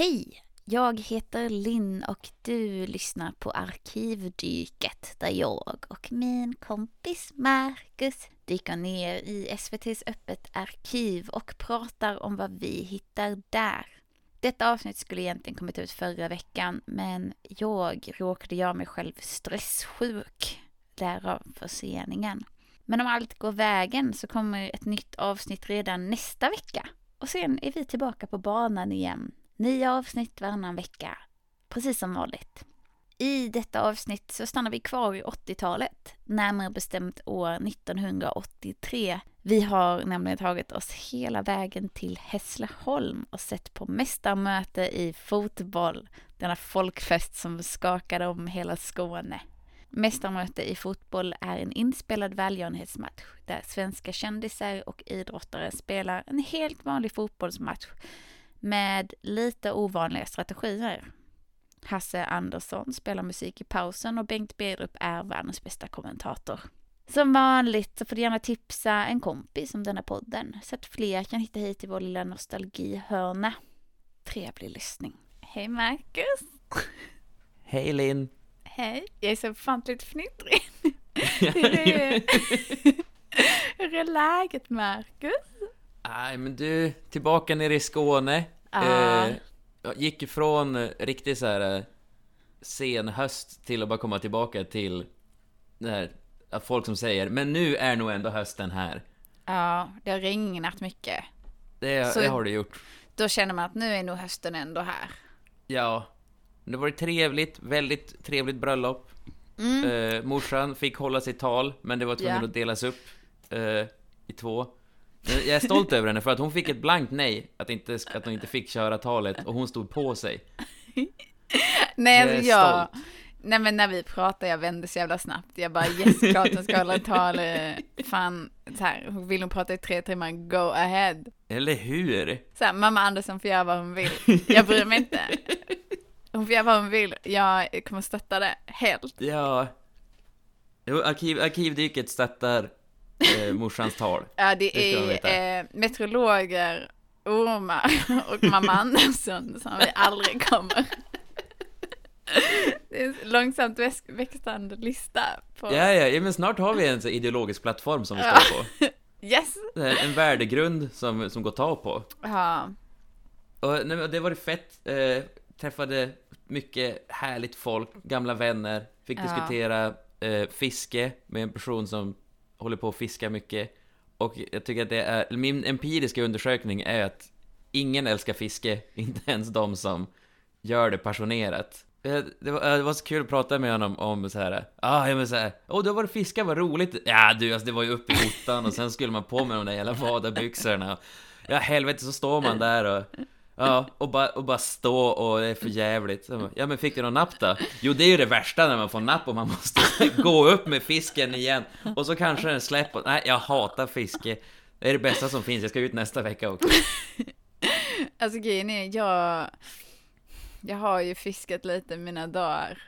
Hej! Jag heter Linn och du lyssnar på Arkivdyket där jag och min kompis Marcus dyker ner i SVTs Öppet arkiv och pratar om vad vi hittar där. Detta avsnitt skulle egentligen kommit ut förra veckan men jag råkade göra mig själv stresssjuk. Därav förseningen. Men om allt går vägen så kommer ett nytt avsnitt redan nästa vecka. Och sen är vi tillbaka på banan igen. Nio avsnitt varannan vecka. Precis som vanligt. I detta avsnitt så stannar vi kvar i 80-talet, närmare bestämt år 1983. Vi har nämligen tagit oss hela vägen till Hässleholm och sett på mästarmöte i fotboll, denna folkfest som skakade om hela Skåne. Mästarmöte i fotboll är en inspelad välgörenhetsmatch där svenska kändisar och idrottare spelar en helt vanlig fotbollsmatch med lite ovanliga strategier. Hasse Andersson spelar musik i pausen och Bengt Bedrup är världens bästa kommentator. Som vanligt så får du gärna tipsa en kompis om denna podden så att fler kan hitta hit till vår lilla nostalgihörna. Trevlig lyssning. Hej Marcus! Hej Linn! Hej, jag är så ofantligt fnittrig. Hur är, hur är läget Marcus? Nej men du, tillbaka nere i Skåne. Ah. Eh, gick ifrån eh, riktigt så här eh, sen höst till att bara komma tillbaka till det här, att folk som säger men nu är nog ändå hösten här. Ja, det har regnat mycket. Det, Så- det har det gjort. Då känner man att nu är nog hösten ändå här. Ja. Det var trevligt, väldigt trevligt bröllop. Eh, morsan fick hålla sitt tal, men det var tvungen Mm. Ja. att delas upp eh, i två. Jag är stolt över henne för att hon fick ett blankt nej, att, inte, att hon inte fick köra talet, och hon stod på sig. Nej, alltså jag... stolt. Nej men när vi pratade, jag vände så jävla snabbt. Jag bara yes, klart hon ska hålla ett tal. eh, Fan, så här, vill hon prata i tre timmar, go ahead. Eller hur? Så här, mamma Andersson får göra vad hon vill. Jag bryr mig inte. Hon får göra vad hon vill. Jag kommer stötta det helt. Ja. Jo, arkiv, arkivdyket stöttar eh, morsans tal. Ja, det Det är eh, meteorologer, ormar och mamma Andersson som vi aldrig kommer. Det är en långsamt väx- växande lista på... Ja, ja, ja, men snart har vi en ideologisk plattform som vi står på. Yes! En värdegrund som, som går att ta på. Ja. Och nej, det var fett. Eh, träffade mycket härligt folk, gamla vänner. Fick Ja. diskutera eh, fiske med en person som håller på att fiska mycket. Och jag tycker att det är, min empiriska undersökning är att ingen älskar fiske, inte ens de som gör det passionerat. Det var, det var så kul att prata med honom om så här. ah, ja men så här, åh, du har varit fiska, vad roligt. Ja du, alltså det var ju uppe i ottan och sen skulle man på med de där jävla vadarbyxorna. Ja helvete, så står man där och Ja, och bara, och bara stå och det är för jävligt. Ja men fick du någon napp då? Jo det är ju det värsta när man får napp och man måste gå upp med fisken igen. Och så kanske den släpper. Nej, jag hatar fiske. Det är det bästa som finns, jag ska ut nästa vecka också. Alltså grejen är, jag, jag har ju fiskat lite mina dagar.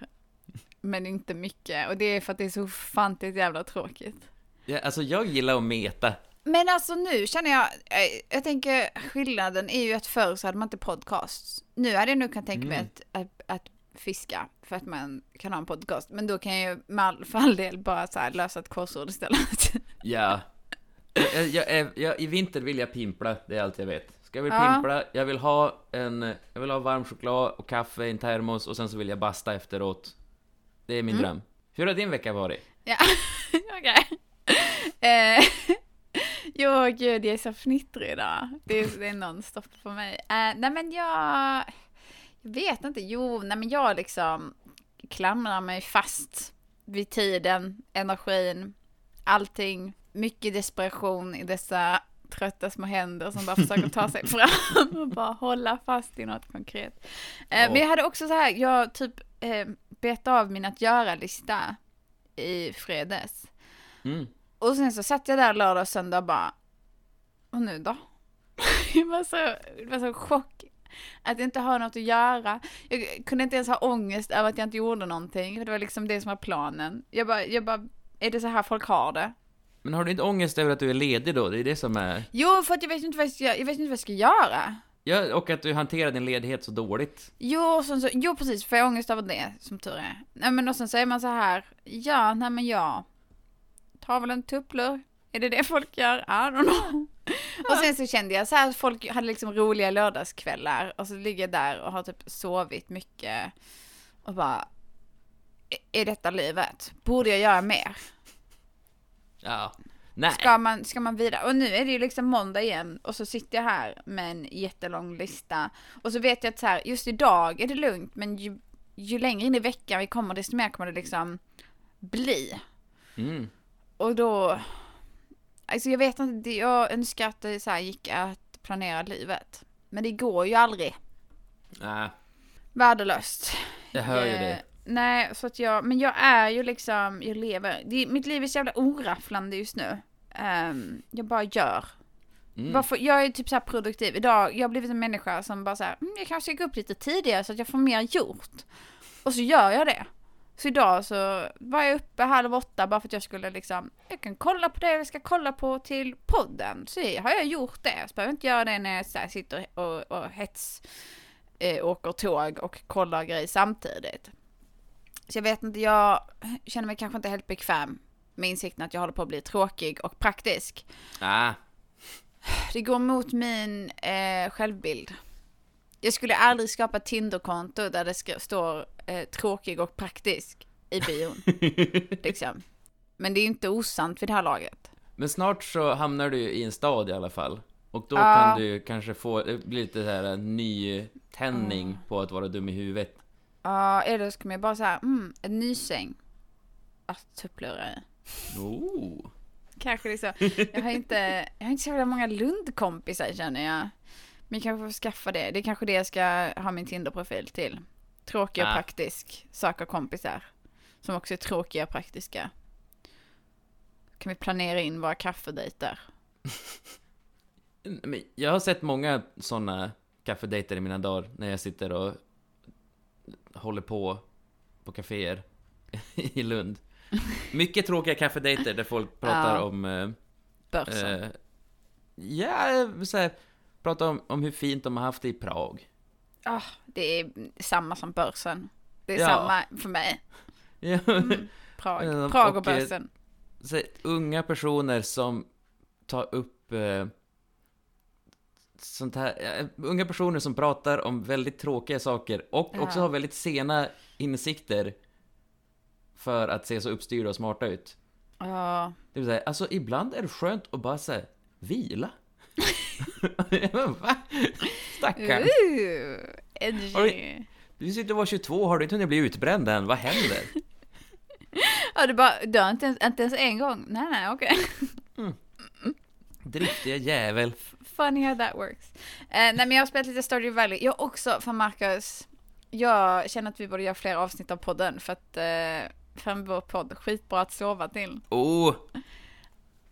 Men inte mycket. Och det är för att det är så ofantligt jävla tråkigt. Ja, alltså jag gillar att meta. Men alltså nu känner jag, eh, jag tänker skillnaden är ju att förr så hade man inte podcasts. Nu hade jag nog kan tänka mig Mm. att, att, att fiska för att man kan ha en podcast. Men då kan jag ju med all, för all del bara så lösa ett korsord istället. Ja. Jag, jag, jag, I vinter vill jag pimpla, det är allt jag vet. Ska jag vill Ja. pimpla, jag vill ha en, jag vill ha varm choklad och kaffe i en termos och sen så vill jag basta efteråt. Det är min Mm. dröm. Hur har din vecka varit? ja, okej. Eh, jo, gud, jag är så fnittrig idag. Det är, det är nonstop för mig. Eh, nej, men jag, jag vet inte. Jo, nej, men jag liksom klamrar mig fast vid tiden, energin, allting. Mycket desperation i dessa trötta små händer som bara försöker ta sig fram och bara hålla fast i något konkret. Eh, Ja. Men jag hade också så här, jag typ eh, bet av min att göra-lista i fredags. Mm. Och sen så satt jag där lördag och söndag och bara, och nu då? jag var så, det var så chock att jag inte har något att göra. Jag kunde inte ens ha ångest över att jag inte gjorde någonting. För det var liksom det som var planen. Jag bara, jag bara, är det så här folk har det? Men har du inte ångest över att du är ledig då? Det är det som är... Jo, för att jag vet inte vad jag ska, jag vet inte vad jag ska göra. Ja, och att du hanterar din ledighet så dåligt. Jo, och sen så, jo precis, får jag ångest över det, som tur är. Nej men och sen säger man så här, ja, nej men jag tar väl en tupplur. Är det det folk gör? I don't know. Och sen så kände jag så här att folk hade liksom roliga lördagskvällar och så ligger jag där och har typ sovit mycket och bara, "Är- är detta livet? Borde jag göra mer? Ja. Nej. Ska man, ska man vidare? Och nu är det ju liksom måndag igen och så sitter jag här med en jättelång lista. Och så vet jag att så här, just idag är det lugnt men ju, ju längre in i veckan vi kommer desto mer kommer det liksom bli. Mm. Och då, alltså jag vet inte, jag önskar att det så gick att planera livet. Men det går ju aldrig. Nej, Värdelöst. jag hör ju Eh, det. Nej, så att jag, men jag är ju liksom, jag lever, det, mitt liv är så jävla orafflande just nu. Ehm, jag bara gör. Mm. Varför, jag är typ så här produktiv. Idag, jag har blivit en människa som bara så här, mm, jag kanske ska gå upp lite tidigare så att jag får mer gjort. Och så gör jag det. Så idag så var jag uppe halv åtta bara för att jag skulle liksom, jag kan kolla på det jag ska kolla på till podden. Så har jag gjort det. Så behöver jag inte göra det när jag så sitter och, och hets eh, åker tåg och kollar grejer samtidigt. Så jag vet inte, jag känner mig kanske inte helt bekväm med insikten att jag håller på att bli tråkig och praktisk. Ah, Det går mot min eh, självbild. Jag skulle aldrig skapa Tinder-konto där det ska, står eh, tråkig och praktisk i bion. liksom. Men det är ju inte osant vid det här laget. men snart så hamnar du i en stad i alla fall. Och då Ja. kan du kanske få, det blir lite så här en ny tändning på att vara dum i huvudet. Ja, eller så kommer jag bara säga, mm, en ny säng. Att tupplura i. Oh. Kanske det är så. Jag har inte, jag har inte så jävla många Lundkompisar känner jag. Men jag kanske får skaffa det. Det är kanske det jag ska ha min Tinder-profil till. Tråkig och Ah. praktisk. Söka kompisar. Som också är tråkiga och praktiska. Kan vi planera in våra kaffedejter? Jag har sett många sådana kaffedejter i mina dagar när jag sitter och håller på på kaféer i Lund. Mycket tråkiga kaffedejter där folk pratar Ja. om eh, Börsen. Eh, ja, så här, prata om, om hur fint de har haft det i Prag. Ah, det är samma som börsen. Det är Ja. samma för mig. Ja, Mm, Prag. Ja, Prag och och, eh, börsen. så här, unga personer som tar upp eh, sånt här, unga personer som pratar om väldigt tråkiga saker och Ja. också har väldigt sena insikter för att se så uppstyrda och smarta ut. Ja. Det vill säga, alltså ibland är det skönt att bara säga vila. Va? Stackarn. Uh, edgy. Du- Du sitter och var 22, har du inte hunnit bli utbränd än? Vad händer? Ja, du bara dör inte ens, inte ens en gång. Nej, nej, okej. Driftiga jävel. Funny how that works. Eh, nej, men jag har spelat lite Stardew Valley. Jag också, för Marcus. Jag känner att vi borde göra fler avsnitt av podden för att eh, för vår podd, skitbra att sova till. Oh!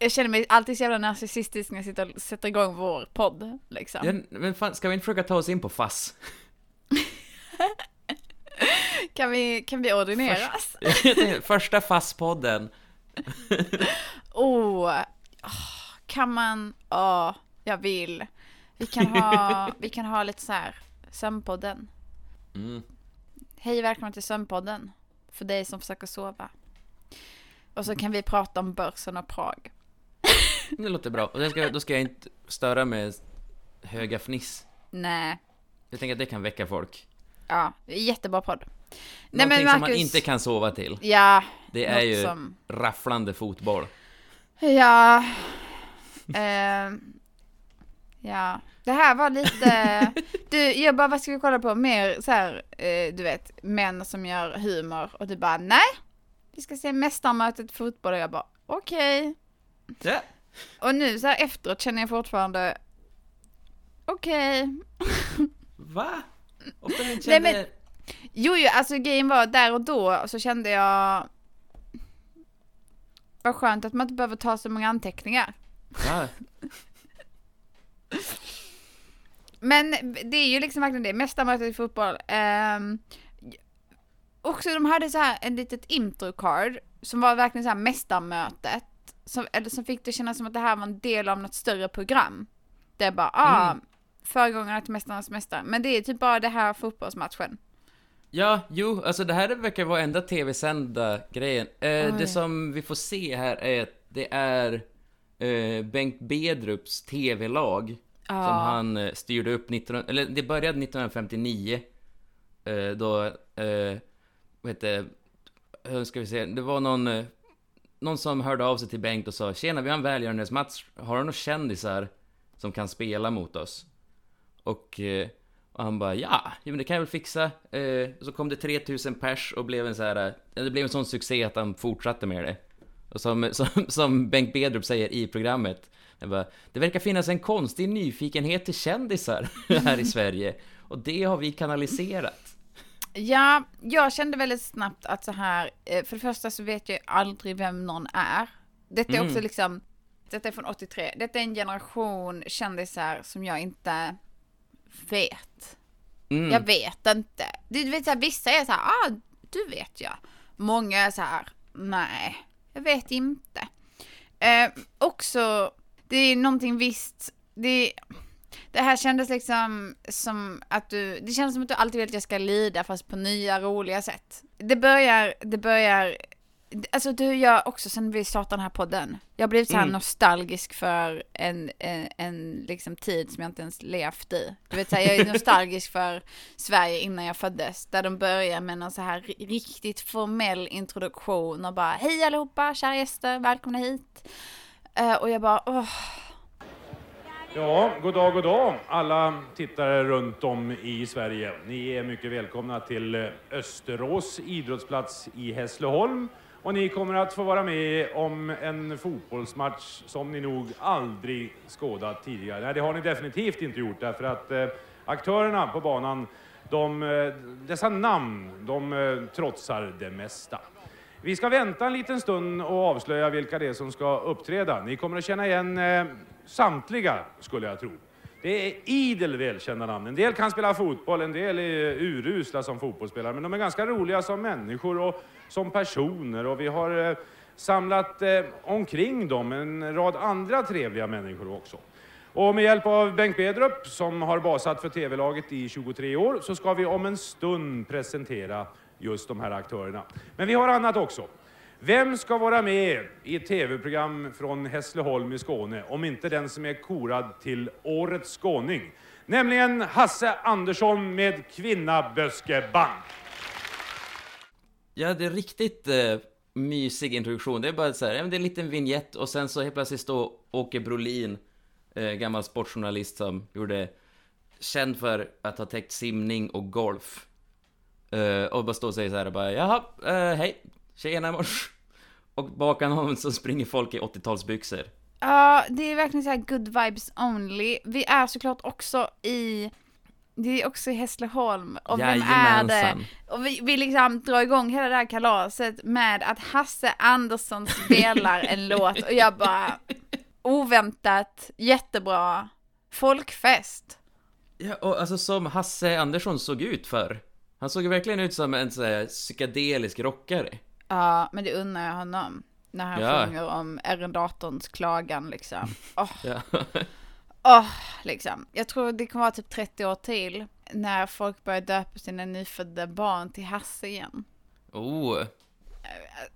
Jag känner mig alltid så jävla narcissistisk när jag sitter och sätter igång vår podd, liksom. Ja, men fan, ska vi inte försöka ta oss in på FASS? Kan vi, kan vi ordineras? Första FASS-podden. Oh, kan man, ja, jag vill. Vi kan ha, vi kan ha lite så här, sömnpodden. Mm. Hej och välkommen till sömnpodden. För dig som försöker sova. Och så kan vi prata om börsen och Prag. Det låter bra. Och då ska, då ska jag inte störa med höga fniss. Nej, Jag tänker att det kan väcka folk. ja, jättebra podd. Någonting som man inte kan sova till. Ja, Det är ju som... rafflande fotboll. Ja. ehm, ja. Det här var lite... Du, jag bara, vad ska vi kolla på? Mer så här, eh, du vet, män som gör humor. Och du bara, nej. Vi ska se mästarmötet fotboll. Och jag bara, okej. Ja. Och nu så här efteråt känner jag fortfarande, okej. Va? Ofta inte Nej, men- Jo, jo, alltså grejen var där och då så kände jag... Vad skönt att man inte behöver ta så många anteckningar. Va? Men det är ju liksom verkligen det, mästarmötet i fotboll. Um, också de hade så här en litet intro-card som var verkligen så här mästarmötet. Som, eller som fick det kännas som att det här var en del av något större program. Det är bara, ah, Mm. föregångarna till Mästarnas Mästare. Men det är typ bara det här fotbollsmatchen. Ja, jo, alltså det här verkar vara enda tv-sända grejen. Eh, det som vi får se här är att det är eh, Bengt Bedrups tv-lag som han eh, styrde upp 19... Eller det började 1959. Eh, då, eh, vad heter hur ska vi se, det var någon... Någon som hörde av sig till Bengt och sa Tjena, vi har en välgörenhetsmatch. Har du några kändisar som kan spela mot oss? Och, eh, och han bara ja, men det kan jag väl fixa. Eh, så kom det 3000 pers och blev en så här, eh, det blev en sån succé att han fortsatte med det. Och som, som, som Bengt Bedrup säger i programmet, bara, det verkar finnas en konstig nyfikenhet till kändisar här i Sverige. Och det har vi kanaliserat. Ja, jag kände väldigt snabbt att så här, eh, för det första så vet jag aldrig vem någon är. Detta är Mm. också liksom, detta är från 83, detta är en generation kändisar som jag inte vet. Mm. Jag vet inte. Du vet så här, vissa är så här, ah, du vet jag. Många är så här, nej, jag vet inte. Eh, också, det är någonting visst, det, det här kändes liksom som att du, det kändes som att du alltid vill att jag ska lida fast på nya roliga sätt. Det börjar, det börjar, alltså du jag också sen vi startade den här podden. Jag har blivit så här Mm. nostalgisk för en, en, en liksom tid som jag inte ens levt i. Du vet så här, jag är nostalgisk för Sverige innan jag föddes. Där de börjar med någon så här ri- riktigt formell introduktion och bara hej allihopa, kära gäster, välkomna hit. Eh, och jag bara åh, Ja, god dag, god dag alla tittare runt om i Sverige. Ni är mycket välkomna till eh, Österås idrottsplats i Hässleholm. Och ni kommer att få vara med om en fotbollsmatch som ni nog aldrig skådat tidigare. Nej, det har ni definitivt inte gjort därför att eh, aktörerna på banan, de, eh, dessa namn, de eh, trotsar det mesta. Vi ska vänta en liten stund och avslöja vilka det är som ska uppträda. Ni kommer att känna igen eh, samtliga, skulle jag tro. Det är idel välkända namn. En del kan spela fotboll, en del är urusla som fotbollsspelare, men de är ganska roliga som människor och som personer. Och vi har eh, samlat eh, omkring dem en rad andra trevliga människor också. Och med hjälp av Bengt Bedrup, som har basat för TV-laget i 23 år, så ska vi om en stund presentera just de här aktörerna. Men vi har annat också. Vem ska vara med i ett TV-program från Hässleholm i Skåne om inte den som är korad till Årets skåning? Nämligen Hasse Andersson med Kvinnaböskeband. Ja, det är riktigt eh, mysig introduktion. Det är bara så här, det är en liten vignett och sen så helt plötsligt står Åke Brolin, eh, gammal sportjournalist som gjorde känd för att ha täckt simning och golf. Eh, och bara står och säger så här bara, jaha, eh, hej, tjena mors. Och bakom honom så springer folk i 80-talsbyxor. Ja, det är verkligen så här good vibes only. Vi är såklart också i, det är också i Hässleholm. Och vem är det? Och vi, vi liksom drar igång hela det här kalaset med att Hasse Andersson spelar en låt och jag bara, oväntat, jättebra, folkfest. Ja, och alltså som Hasse Andersson såg ut för. Han såg verkligen ut som en så här psykedelisk rockare. Ja, men det unnar jag honom. När han Ja. sjunger om arrendatorns klagan liksom. Åh, Ja. åh, liksom. Jag tror det kommer vara typ 30 år till när folk börjar döpa sina nyfödda barn till Hasse igen. Oh.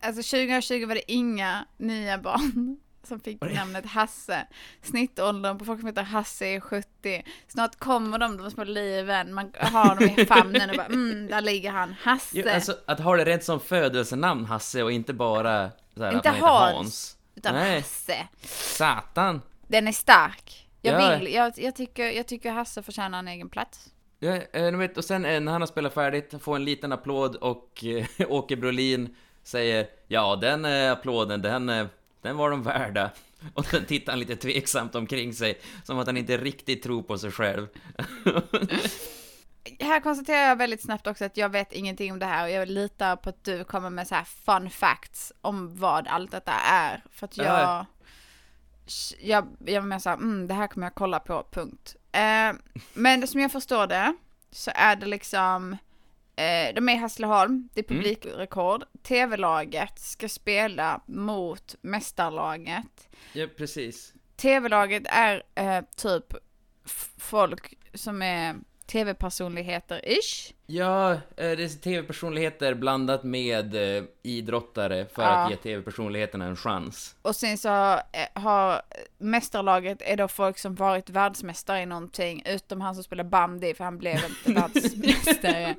Alltså 2020 var det inga nya barn som fick namnet Hasse. Snittåldern på folk som heter Hasse är 70. Snart kommer de, de små liven, man har dem i famnen och bara mm, där ligger han, Hasse. Jo, alltså att ha det rätt som födelsenamn Hasse och inte bara så här, Inte att man Hans. Hans. Utan Nej. Hasse. Satan. Den är stark. Jag Ja. vill, jag, jag, tycker, jag tycker Hasse förtjänar en egen plats. Ja, eh, ni vet, och sen eh, när han har spelat färdigt, får en liten applåd och eh, Åke Brolin säger Ja, den eh, applåden, den, eh, den var de värda. Och sen tittar han lite tveksamt omkring sig, som att han inte riktigt tror på sig själv. Här konstaterar jag väldigt snabbt också att jag vet ingenting om det här och jag litar på att du kommer med så här fun facts om vad allt detta är. För att jag, Ja. jag, jag var mer såhär, mm, det här kommer jag kolla på, punkt. Eh, men som jag förstår det, så är det liksom, eh, de är i Hässleholm, det är Mm. publikrekord. TV-laget ska spela mot mästarlaget. Ja, precis. TV-laget är eh, typ folk som är tv-personligheter-ish. Ja, eh, det är tv-personligheter blandat med eh, idrottare för Ja. att ge tv-personligheterna en chans. Och sen så eh, har mästarlaget är då folk som varit världsmästare i någonting, utom han som spelar bandy, för han blev inte världsmästare.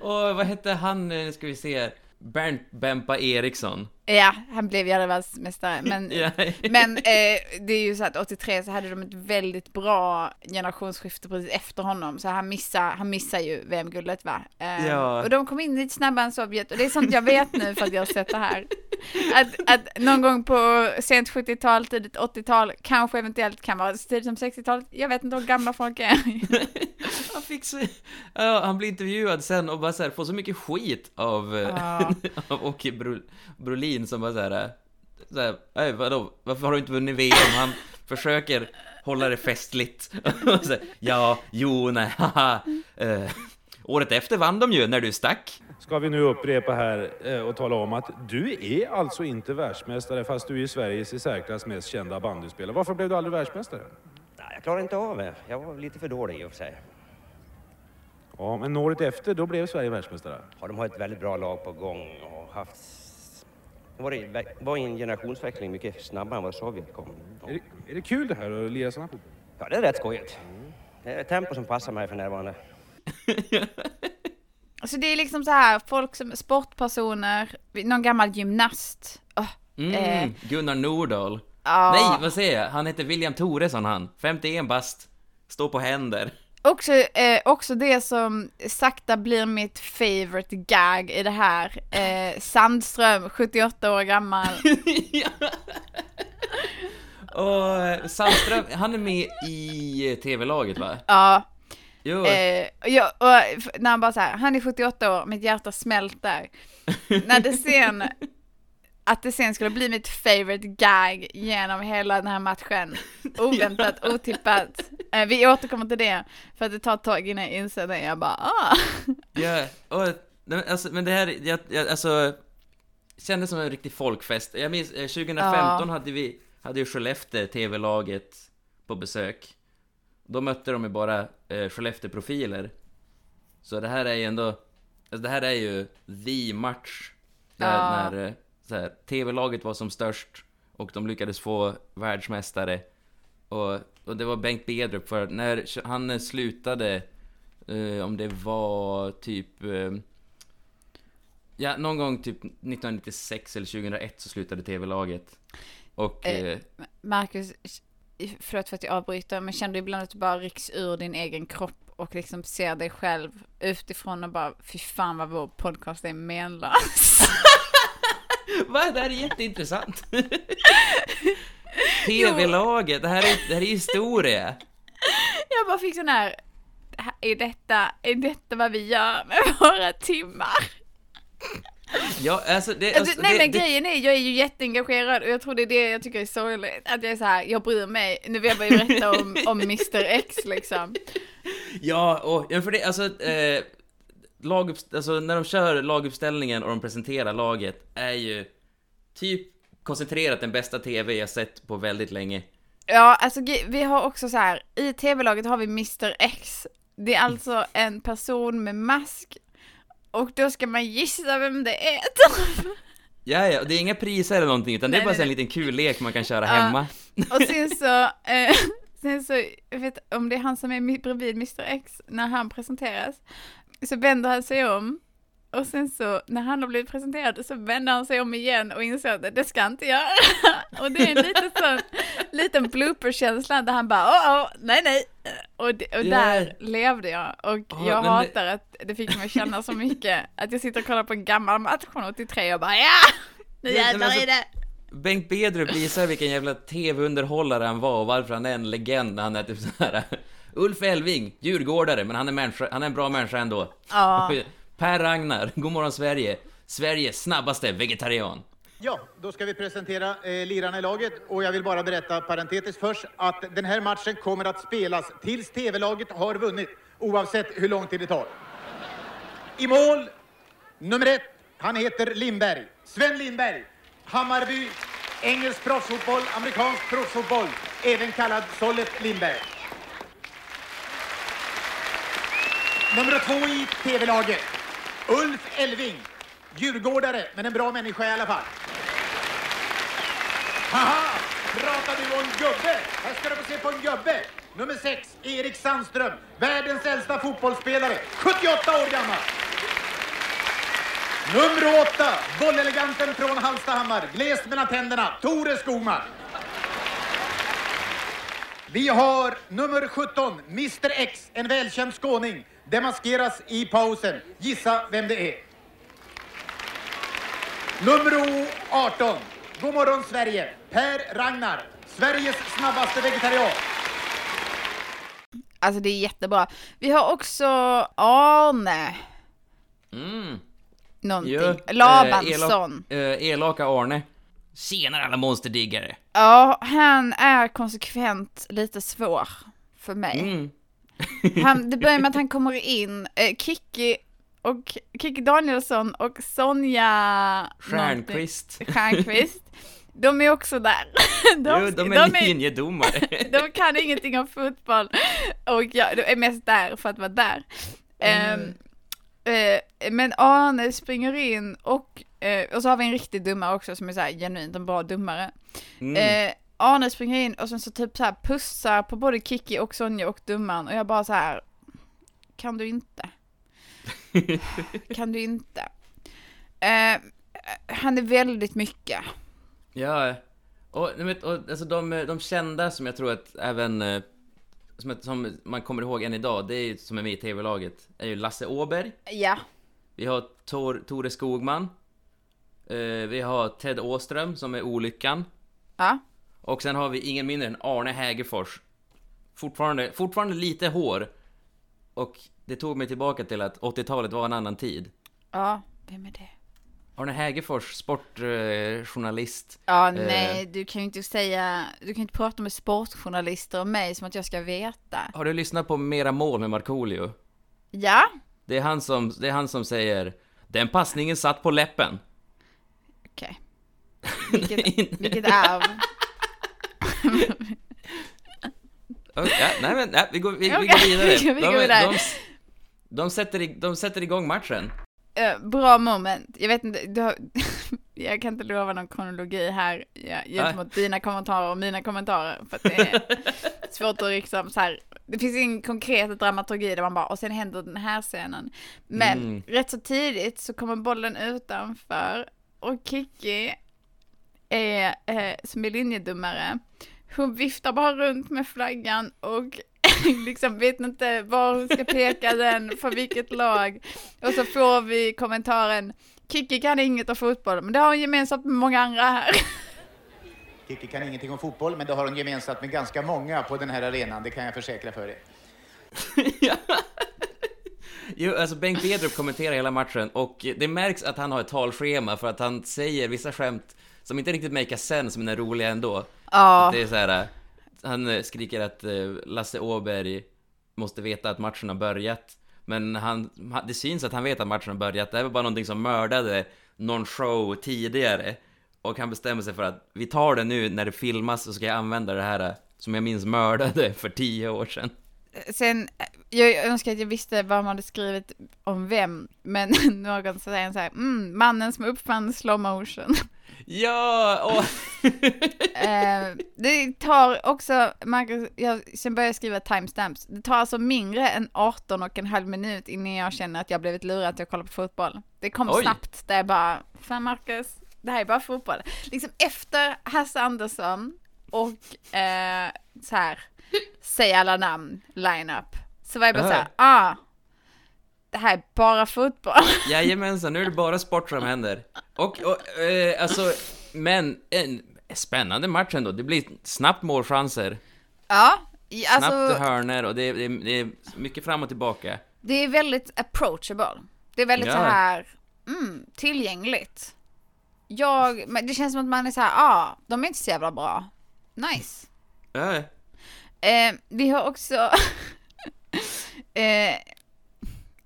Och vad hette han, eh, ska vi se, Bernt Bempa Eriksson. Ja, han blev ju aldrig världsmästare, men. Men eh, det är ju så att 83 så hade de ett väldigt bra generationsskifte precis efter honom, så han missar, han missar ju VM-guldet va? Eh, Ja. Och de kom in lite snabbare än Sovjet, och det är sånt jag vet nu för att jag har sett det här. Att, att någon gång på sent 70-tal, tidigt 80-tal, kanske eventuellt kan vara tidigt som 60-talet, jag vet inte hur gamla folk är. Han fick så, ja, han blir intervjuad sen och bara så här, får så mycket skit av, eh, Ja. av Åke Bro, Brolin som bara så här, eh, så här "Ey, vadå, varför har du inte vunnit VM? Han försöker hålla det festligt. Och så här, ja, jo, nej, haha. Eh, året efter vann de ju när du stack. Ska vi nu upprepa här eh, och tala om att du är alltså inte världsmästare fast du är Sveriges i särklass mest kända bandyspelare. Varför blev du aldrig världsmästare? Nej, jag klarade inte av det. Jag var lite för dålig i och för sig. Ja, men året efter, då blev Sverige världsmästare. Ja, de har ett väldigt bra lag på gång och haft... var, det, var en generationsväxling mycket snabbare än vad Sovjet kom. Är det, är det kul det här att lira sådana fotboll? Ja, det är rätt skojigt. Det är ett tempo som passar mig för närvarande. Så det är liksom så här, folk som sportpersoner, någon gammal gymnast. Åh, Mm, Eh. Gunnar Nordahl. ja. Nej, vad säger jag? Han heter William Thoresson han. 51 bast. Står på händer. Också, eh, också det som sakta blir mitt favorite gag i det här. Eh, Sandström, 78 år gammal. Och Sandström, han är med i TV-laget va? Ja, Jo, eh, jag, och när han bara så här, han är 78 år, mitt hjärta smälter. när det sen, att det sen skulle bli mitt favorite gag genom hela den här matchen. Oväntat, otippat. Eh, vi återkommer till det, för att det tar ett tag innan jag inser det. Jag bara, ah. ja, och, nej, men alltså, men det här, jag, jag, alltså, kändes som en riktig folkfest. Jag minns, eh, 2015 hade vi, hade ju Skellefteå TV-laget på besök. Då mötte de ju bara eh, Skellefteå-profiler. Så det här är ju ändå, alltså det här är ju the match. Där, Ja. när eh, så här, TV-laget var som störst och de lyckades få världsmästare. Och, och det var Bengt Bedrup för när han slutade, eh, om det var typ... Eh, ja, någon gång typ 1996 eller 2001 så slutade TV-laget. Och... Eh, Eh, Marcus, förlåt för att jag avbryter, men känner du ibland att du bara rycks ur din egen kropp och liksom ser dig själv utifrån och bara, fy fan vad vår podcast är menlös. Va? Det här är jätteintressant. TV-laget, det här är, det här är historia. Jag bara fick sån här, är detta, är detta vad vi gör med våra timmar? Ja, alltså det... Alltså, Alltså, nej det, men det, grejen är, jag är ju jätteengagerad och jag tror det är det jag tycker är sorgligt. Att jag är så här, jag bryr mig. Nu vill jag bara berätta om, om Mr X liksom. Ja, och, ja, för det, alltså... Eh, lagupp, alltså när de kör laguppställningen och de presenterar laget är ju typ koncentrerat den bästa TV jag sett på väldigt länge. Ja, alltså vi har också så här, i tv-laget har vi Mr X. Det är alltså en person med mask. Och då ska man gissa vem det är. Ja, ja, och det är inga priser eller någonting, utan det är Nej, bara nej, en nej. liten kul lek man kan köra Ja. hemma. Och sen så, eh, sen så, jag vet om det är han som är bredvid Mr X, när han presenteras, så vänder han sig om. Och sen så, när han har blivit presenterad, så vänder han sig om igen och inser att det ska jag inte göra. Och det är en liten sån, liten blooper-känsla där han bara, åh, åh nej, nej. Och, det, och Ja. där levde jag. Och Ja, jag men det- hatar att det fick mig känna så mycket, att jag sitter och kollar på en gammal match från 83 och bara, ja! Nu jävlar alltså- är det! Bengt Bedrup visar vilken jävla TV-underhållare han var och varför han är en legend när han är typ så här. Ulf Elving, djurgårdare, men han är, människa, han är en bra människa ändå. Ja. Per Ragnar, Godmorgon Sverige, Sveriges snabbaste vegetarian. Ja, då ska vi presentera eh, lirarna i laget och jag vill bara berätta parentetiskt först att den här matchen kommer att spelas tills TV-laget har vunnit, oavsett hur lång tid det tar. I mål, nummer ett, han heter Lindberg. Sven Lindberg, Hammarby, engelsk proffsfotboll, amerikansk proffsfotboll, även kallad Sollet Lindberg. Nummer två i TV-laget. Ulf Elving. Djurgårdare, men en bra människa i alla fall. Haha! Pratar du om gubbe? Här ska du få se på en gubbe. Nummer 6, Erik Sandström. Världens äldsta fotbollsspelare. 78 år gammal. Nummer 8, bolleleganten från Hallstahammar. Glest mellan tänderna, Tore Skogman. Vi har nummer 17, Mr X, en välkänd skåning. Demaskeras i pausen. Gissa vem det är. Nummer 18, God morgon Sverige, Per Ragnar. Sveriges snabbaste vegetarian. Alltså det är jättebra. Vi har också Arne. Mm. Någonting. Jo, eh, Labansson. elak- eh, elaka Arne. Tjenare alla monsterdiggare. Ja, han är konsekvent lite svår för mig. Mm. Han, det börjar med att han kommer in, eh, Kikki och Kikki Danielsson och Sonja Stjärnqvist. Stjärnqvist. De är också där. De, jo, de är linjedomare. de kan ingenting om fotboll och jag är mest där för att vara där. Ehm, eh, men Arne springer in och, eh, och så har vi en riktig dummare också som är så här genuint en bra dummare. Mm. Eh, Arne springer in och sen så typ så här pussar på både Kiki och Sonja och dumman och jag bara så här. Kan du inte? kan du inte? Eh, han är väldigt mycket. Ja, och, och alltså de, de kända som jag tror att även eh, som, som man kommer ihåg än idag, det är ju som är med i TV-laget, är ju Lasse Åberg, Ja. vi har Tor, Tore Skogman, eh, vi har Ted Åström som är Olyckan, Ja. Och sen har vi ingen mindre än Arne Hägerfors. Fortfarande, fortfarande lite hår, och det tog mig tillbaka till att 80-talet var en annan tid. Ja. Vem är det? Arne Hägerfors, sportjournalist. Ja, Eh. nej, du kan ju inte säga, du kan ju inte prata med sportjournalister och mig som att jag ska veta. Har du lyssnat på Mera mål med Markoolio? Ja, Det är han som, det är han som säger Den passningen satt på läppen. okej. Vilket, vilket arv. Ja, nej men, nej, vi, går, vi, vi går vidare. vi går de, vidare. De, de, sätter, i- de sätter igång matchen. Eh, bra moment. Jag vet inte, har, jag kan inte lova någon kronologi här ja, gentemot dina kommentarer och mina kommentarer. För att det är svårt att liksom så här, det finns ingen konkret dramaturgi där man bara, och sen händer den här scenen. Men Mm. rätt så tidigt så kommer bollen utanför och Kiki är, eh, som är linjedomare, hon viftar bara runt med flaggan och liksom vet inte var hon ska peka den, för vilket lag. Och så får vi kommentaren, Kiki kan inget om fotboll, men det har hon gemensamt med många andra här. Kikki kan ingenting om fotboll, men det har hon gemensamt med ganska många på den här arenan, det kan jag försäkra för er. Jo, alltså Bengt Bedrup kommenterar hela matchen och det märks att han har ett talschema för att han säger vissa skämt som inte riktigt make sense men är roliga ändå. Ja, Det är så här, han eh, skriker att eh, Lasse Åberg måste veta att matchen har börjat. Men han, han- det syns att han vet att matchen har börjat. Det här var bara någonting som mördade någon show tidigare. Och han bestämmer sig för att vi tar det nu när det filmas så ska jag använda det här eh, som jag minns mördade för tio år sedan. sen, jag önskar att jag visste vad man hade skrivit om vem, men någon säger så här, mm, mannen som uppfann slow motion. Ja! Och... Eh, det tar också, Marcus, jag, sen började jag skriva timestamps, det tar alltså mindre än 18 och en halv minut innan jag känner att jag blivit lurad att kolla på fotboll. Det kom Oj. snabbt, det är bara, fan Marcus, det här är bara fotboll. Liksom efter Hasse Andersson och eh, så här, säg alla namn, line-up, så var jag bara Ja. så här, ah, det här är bara fotboll. Jajamensan, nu är det bara sport som händer. Och, och eh, alltså, men en spännande match ändå. Det blir snabbt målchanser, ja, snabbt alltså, hörner och det, det, det är mycket fram och tillbaka. Det är väldigt approachable. Det är väldigt Ja. så här, mm, tillgängligt. Jag, men det känns som att man är så här, ja, ah, de är inte så jävla bra. Nice. Ja, Eh, vi har också, eh,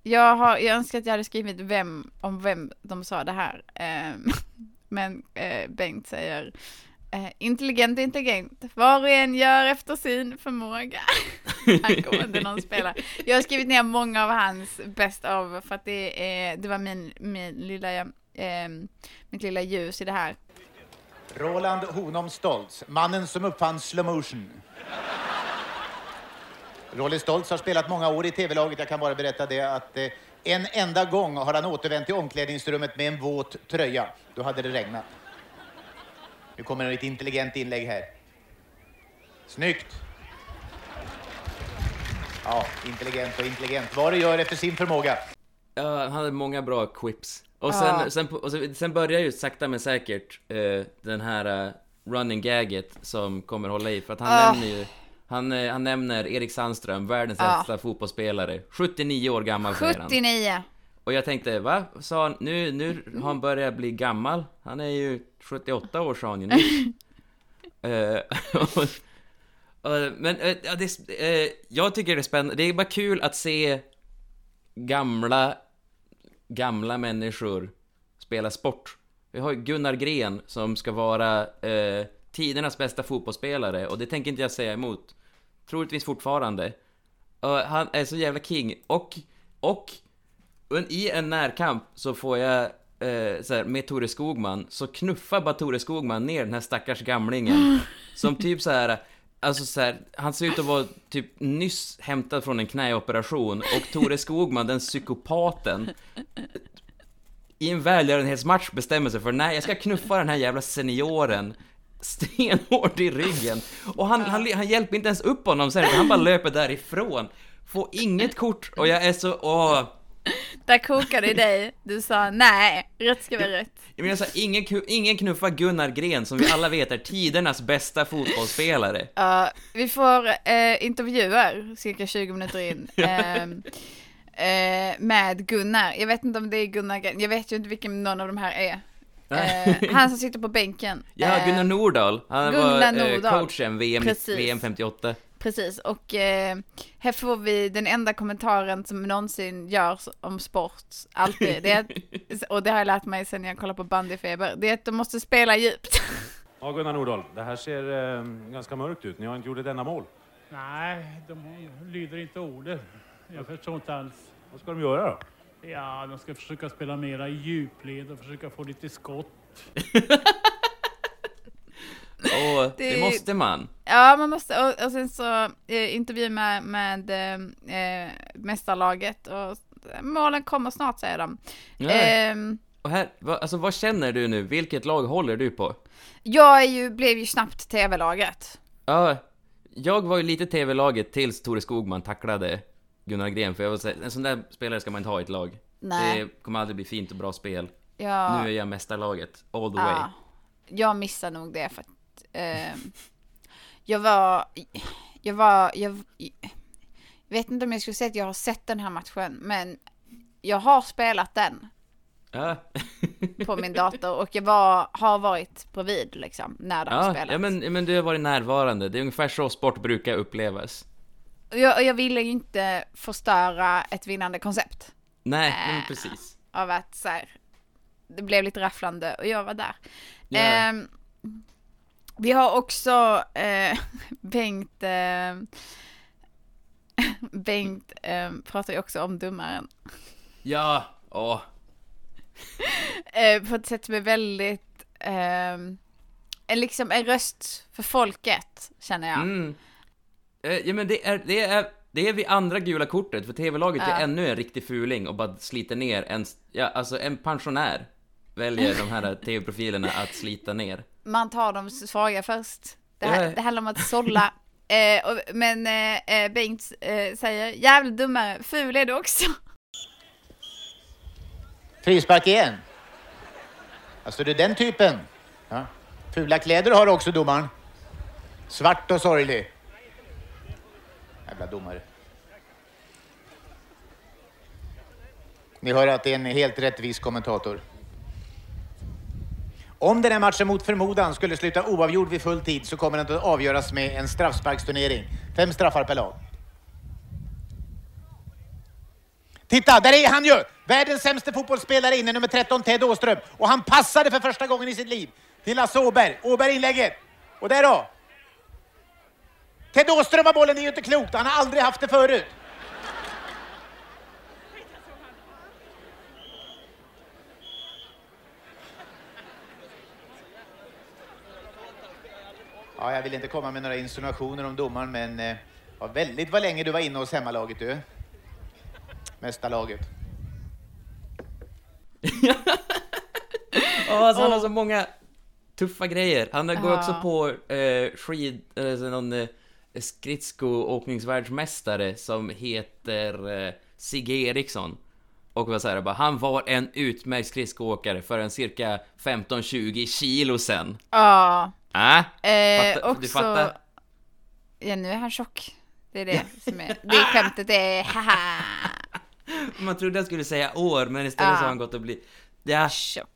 jag har, jag önskar att jag hade skrivit vem, om vem de sa det här. Eh, men eh, Bengt säger, eh, intelligent, intelligent, var och en gör efter sin förmåga. angående någon spelare. Jag har skrivit ner många av hans best of för att det, är, det var min, min lilla, eh, mitt lilla ljus i det här. Roland Honom Stoltz, mannen som uppfann slow motion. Rolle Stoltz har spelat många år i tv-laget. Jag kan bara berätta det att eh, en enda gång har han återvänt till omklädningsrummet med en våt tröja. Då hade det regnat. Nu kommer ett intelligent inlägg här. Snyggt! Ja, intelligent och intelligent. Vad det gör efter sin förmåga. Ja, han hade många bra quips. Och Ja. sen, sen, och sen, sen börjar ju sakta men säkert eh, den här eh, running gaget som kommer hålla i, för att han Ah. nämner ju han, eh, han nämner Erik Sandström, världens Ja. äldsta fotbollsspelare. 79 år gammal säger han. 79. Och jag tänkte, va? Sa han, nu, nu har han börjat bli gammal. Han är ju 78 år sa han ju nu. Eh, och, och, men eh, ja, det, eh, jag tycker det är spännande. Det är bara kul att se gamla, gamla människor spela sport. Vi har ju Gunnar Gren som ska vara eh, tidernas bästa fotbollsspelare och det tänker inte jag säga emot. Troligtvis fortfarande. Och han är så jävla king. Och, och i en närkamp så får jag, eh, så här, med Tore Skogman, så knuffar bara Tore Skogman ner den här stackars gamlingen. Som typ så här, alltså så här, han ser ut att vara typ nyss hämtad från en knäoperation och Tore Skogman, den psykopaten, i en välgörenhetsmatch bestämmer sig för nej, jag ska knuffa den här jävla senioren stenhårt i ryggen. Och han, han, han hjälper inte ens upp honom sen, han bara löper därifrån. Får inget kort och jag är så, åh. Där kokade dig. Du sa nej, rätt ska vara rätt. Jag menar så här, ingen, ingen knuffar Gunnar Gren som vi alla vet är tidernas bästa fotbollsspelare. Ja, vi får eh, intervjuer cirka 20 minuter in. eh, med Gunnar. Jag vet inte om det är Gunnar Gren. Jag vet ju inte vilken någon av de här är. Eh, han som sitter på bänken. Ja, Eh, Gunnar Nordahl. Han Gunnar var eh, Nordahl. coachen VM, Precis. VM 58. Precis, och eh, här får vi den enda kommentaren som någonsin görs om sport, alltid. Det är och det har jag lärt mig sen jag kollade på bandyfeber, det är att de måste spela djupt. Ja, Gunnar Nordahl, det här ser eh, ganska mörkt ut. Ni har inte gjort ett enda mål. Nej, de lyder inte ordet. Jag förstår inte alls. Vad ska de göra då? Ja, de ska försöka spela mera i djupled och försöka få lite skott. Och det, Det- måste man. Ja, man måste, och, och sen så eh, intervju med, med eh, eh, mästarlaget och målen kommer snart säger de. Ehm, Och här, va, alltså vad känner du nu? Vilket lag håller du på? jag är ju, blev ju snabbt tv-laget. Ja, jag var ju lite TV-laget tills Tore Skogman tacklade Gunnar Gren, för jag så här, en sån där spelare ska man inte ha i ett lag. Nej. Det kommer aldrig bli fint och bra spel. Jag, Nu är jag mästarlaget, all the way. ja, jag missar nog det för att ehm, jag var, jag var, jag, jag vet inte om jag skulle säga att jag har sett den här matchen, men jag har spelat den Ja, på min dator och jag var, har varit bredvid liksom när har ja, spelats. ja men, men du har varit närvarande. Det är ungefär så sport brukar upplevas. Jag, jag ville ju inte förstöra ett vinnande koncept Nej, Äh. men precis. av att så här, det blev lite rafflande och jag var där. Ja. Ehm, vi har också eh, Bengt, eh, Bengt eh, pratar ju också om domaren. Ja, åh. Eh, på ett sätt som är väldigt, eh, liksom en röst för folket känner jag. Mm. Eh, Ja men det är, det är, det är vid andra gula kortet, för TV-laget Ja. är ännu en riktig fuling och bara sliter ner en, ja alltså en pensionär väljer de här TV-profilerna att slita ner. Man tar de svaga först. Det, här, Ja. det handlar om att sålla. Eh, och, men eh, eh, Bengt eh, säger, jävla dummare, ful är du också. Frispark igen. Alltså det är den typen. Ja. Fula kläder har också domaren. Svart och sorglig. Jävla domare. Ni hör att det är en helt rättvis kommentator. Om den här matchen mot förmodan skulle sluta oavgjord vid full tid så kommer den att avgöras med en straffsparksturnering. Fem straffar per lag. Titta, där är han ju! Världens sämsta fotbollsspelare inne, nummer 13, Ted Åström. Och han passade för första gången i sitt liv till Lasse Åberg. Åberg inlägget. Och där då! Ted Åström har bollen, det är ju inte klokt. Han har aldrig haft det förut. Ja, jag vill inte komma med några insinuationer om domaren, men eh, var väldigt vad länge du var inne hos hemmalaget du. Mästarlaget. Åh, alltså, han har så många tuffa grejer. Han går Ja. också på eh, skid... Eller någon eh, skridskoåkningsvärldsmästare som heter eh, Sigge Eriksson. Och var så här, bara, han var en utmärkt skridskoåkare för en cirka 15-20 kilo sen. Ja. Äh? Eh, också... du fattar? Ja, nu är han tjock. Det är det som är... Det skämtet är haha. Man trodde jag skulle säga år, men istället Ja. så har han gått och blivit... Ja, Tjock.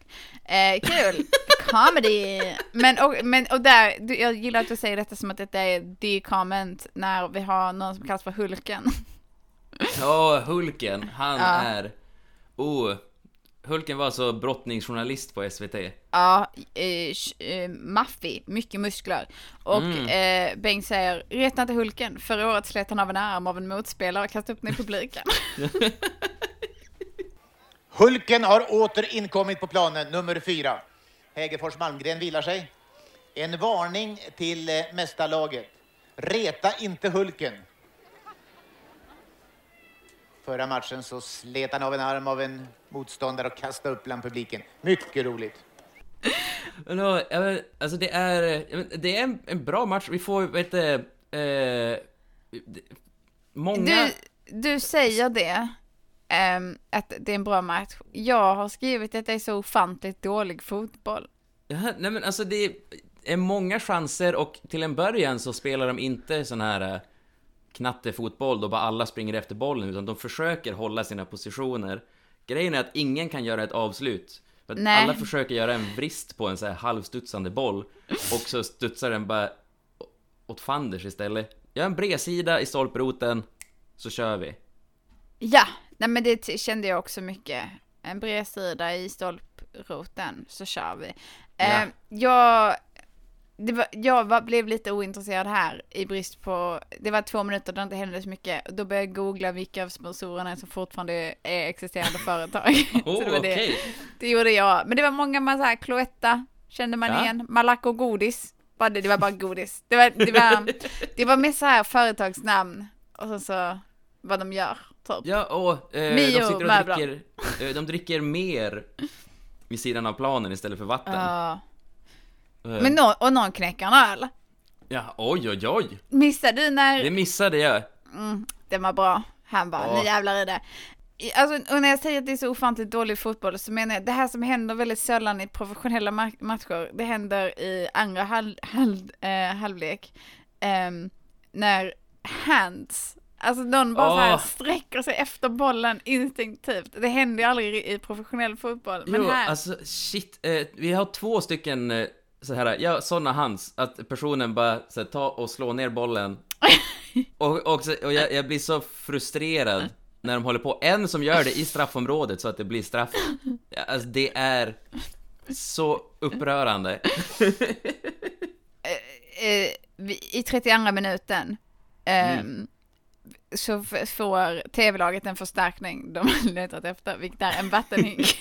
Eh, kul! Comedy! Men och, men, och där, jag gillar att du säger detta som att detta är the comment när vi har någon som kallas för Hulken. Ja, Hulken, han Ja. är... Oh, Hulken var alltså brottningsjournalist på SVT. Ja, eh, eh, maffig, mycket muskler. Och Mm. eh, Bengt säger, reta inte Hulken, förra året slet han av en arm av en motspelare och kastade upp den i publiken. Hulken har åter inkommit på planen, nummer fyra. Hägerfors Malmgren vilar sig. En varning till eh, mästarlaget. Reta inte Hulken. Förra matchen så slet han av en arm av en motståndare och kastade upp bland publiken. Mycket roligt. Men då, alltså det är, det är en, en bra match. Vi får, vet du, eh, många... Du, du säger det, ehm, att det är en bra match. Jag har skrivit att det är så ofantligt dålig fotboll. Ja, nej men alltså det är många chanser och till en början så spelar de inte sån här eh, knattefotboll då bara alla springer efter bollen utan de försöker hålla sina positioner. Grejen är att ingen kan göra ett avslut. För att Nej. alla försöker göra en vrist på en så här halvstudsande boll och så studsar den bara åt fanders istället. Gör en bredsida i stolproten så kör vi. Ja, nej men det kände jag också mycket. En bredsida i stolproten, så kör vi. Ja. Eh, jag det var, jag var, blev lite ointresserad här i brist på, det var två minuter där det inte hände så mycket. Då började jag googla vilka av sponsorerna som fortfarande är existerande företag. Oh, Så det var det. okej. Det gjorde jag. Men det var många man så här, Cloetta kände man Ja. igen. Malaco godis. Det, det var bara godis. Det var, det var, det var mer så här företagsnamn. Och så, så vad de gör. Typ. Ja, och eh, de sitter och dricker, eh, de dricker mer vid sidan av planen istället för vatten. Ja. Eh, Men nå, och någon knäcker en öl. Ja, oj, oj, oj. Missade du när... Det missade jag. Mm, den var bra. Han bara, Ja. nu jävlar är det. I- Alltså, och när jag säger att det är så ofantligt dålig fotboll så menar jag det här som händer väldigt sällan i professionella ma- matcher, det händer i andra halv, halv, eh, halvlek. Ehm, när hands, alltså någon bara så här sträcker sig efter bollen instinktivt. Det händer ju aldrig i, professionell fotboll. Men jo, här, alltså shit. Eh, vi har två stycken eh, så här, ja, såna hands, att personen bara så här, ta och slå ner bollen. och och, så, och jag, jag blir så frustrerad när de håller på. En som gör det i straffområdet så att det blir straff. Alltså det är så upprörande. eh, vi- i 32 minuten ehm, så får tv-laget en förstärkning de har letat efter, vilket är en vattenhink.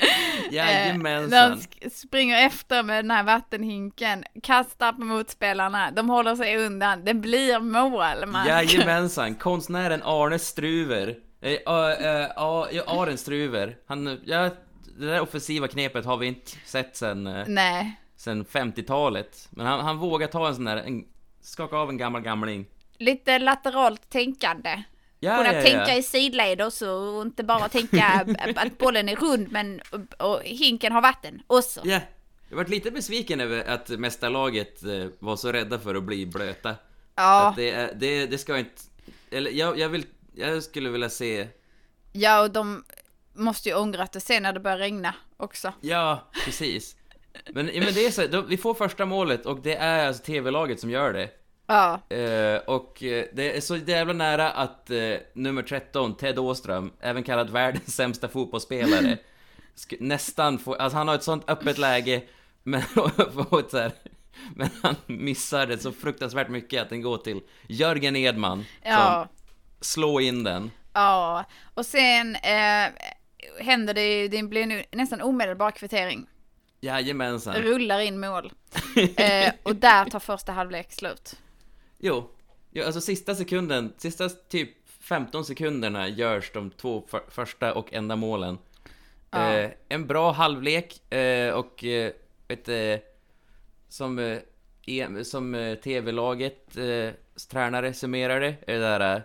Eh, Jajamensan. de sk- springer efter med den här vattenhinken, kastar på motspelarna, de håller sig undan, det blir mål. Mark. Jajamensan, konstnären Arne Struver. Eh, äh, äh, ja, Aren Struver. Han, ja, det där offensiva knepet har vi inte sett sen, eh, Nej, sen 50-talet. Men han, han vågar ta en sån där, en, skaka av en gammal gamling. Lite lateralt tänkande. Ja, Kunna ja, tänka ja. i sidled också och inte bara tänka att bollen är rund men och hinken har vatten. Och så. Ja. Jag varit lite besviken över att mästarlaget eh, var så rädda för att bli blöta. Ja. Att det, det, det ska inte... Eller jag, jag vill... Jag skulle vilja se... Ja, och de måste ju ångra det sen när det börjar regna också. Ja, precis. Men, men det är så, då, vi får första målet och det är alltså TV-laget som gör det. Ja, Eh, och eh, det är så jävla nära att eh, nummer 13, Ted Åström, även kallad världens sämsta fotbollsspelare, nästan får, alltså han har ett sånt öppet läge, men ett så här Men han missar det så fruktansvärt mycket att den går till Jörgen Edman Ja. som slår in den. Ja, och sen eh, händer det ju, det blir nu nästan omedelbar kvittering. Jajamensan. Rullar in mål. Eh, och där tar första halvlek slut. Jo, jo, alltså sista sekunden, sista typ 15 sekunderna görs de två för, första och enda målen. Ja. Eh, en bra halvlek eh, och eh, vet, eh, som, eh, som eh, tv-laget eh, tränare summerar det, är det där,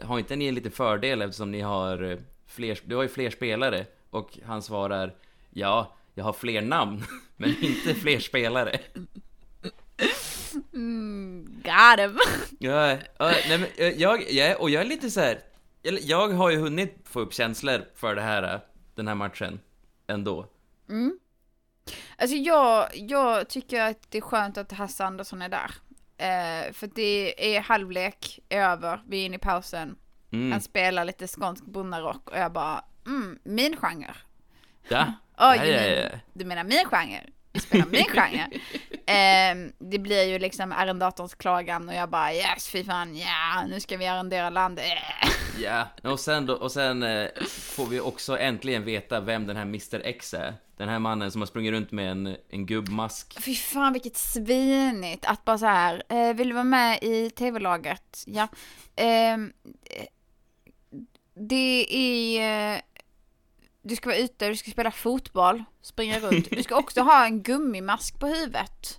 har inte ni en liten fördel eftersom ni har fler, du har ju fler spelare? Och han svarar, ja, jag har fler namn, men inte fler spelare. Got him. Ja, ja, nej men eh, jag, jag, och jag är lite så här. Jag har ju hunnit få upp känslor för det här, eh, den här matchen, ändå. Alltså jag, jag tycker att det är skönt att Hasse Andersson är där. Eh, för det är halvlek, är över, vi är inne i pausen. Mm. Han spelar lite skånsk bonnarock och jag bara, mm, min genre. Ja, Oj, ja, ja, ja. du menar min genre? Spelar min genre. Ehm, det blir ju liksom arrendatorns klagan och jag bara yes, fy fan, ja, nu ska vi arrendera landet. ja. Och sen, då, och sen eh, får vi också äntligen veta vem den här Mr X är. Den här mannen som har sprungit runt med en, en gubbmask. Fy fan vilket svinigt att bara så här, eh, vill du vara med i tv-laget? Ja. Ehm, eh, det är, eh, du ska vara ute, du ska spela fotboll, springa runt. Du ska också ha en gummimask på huvudet.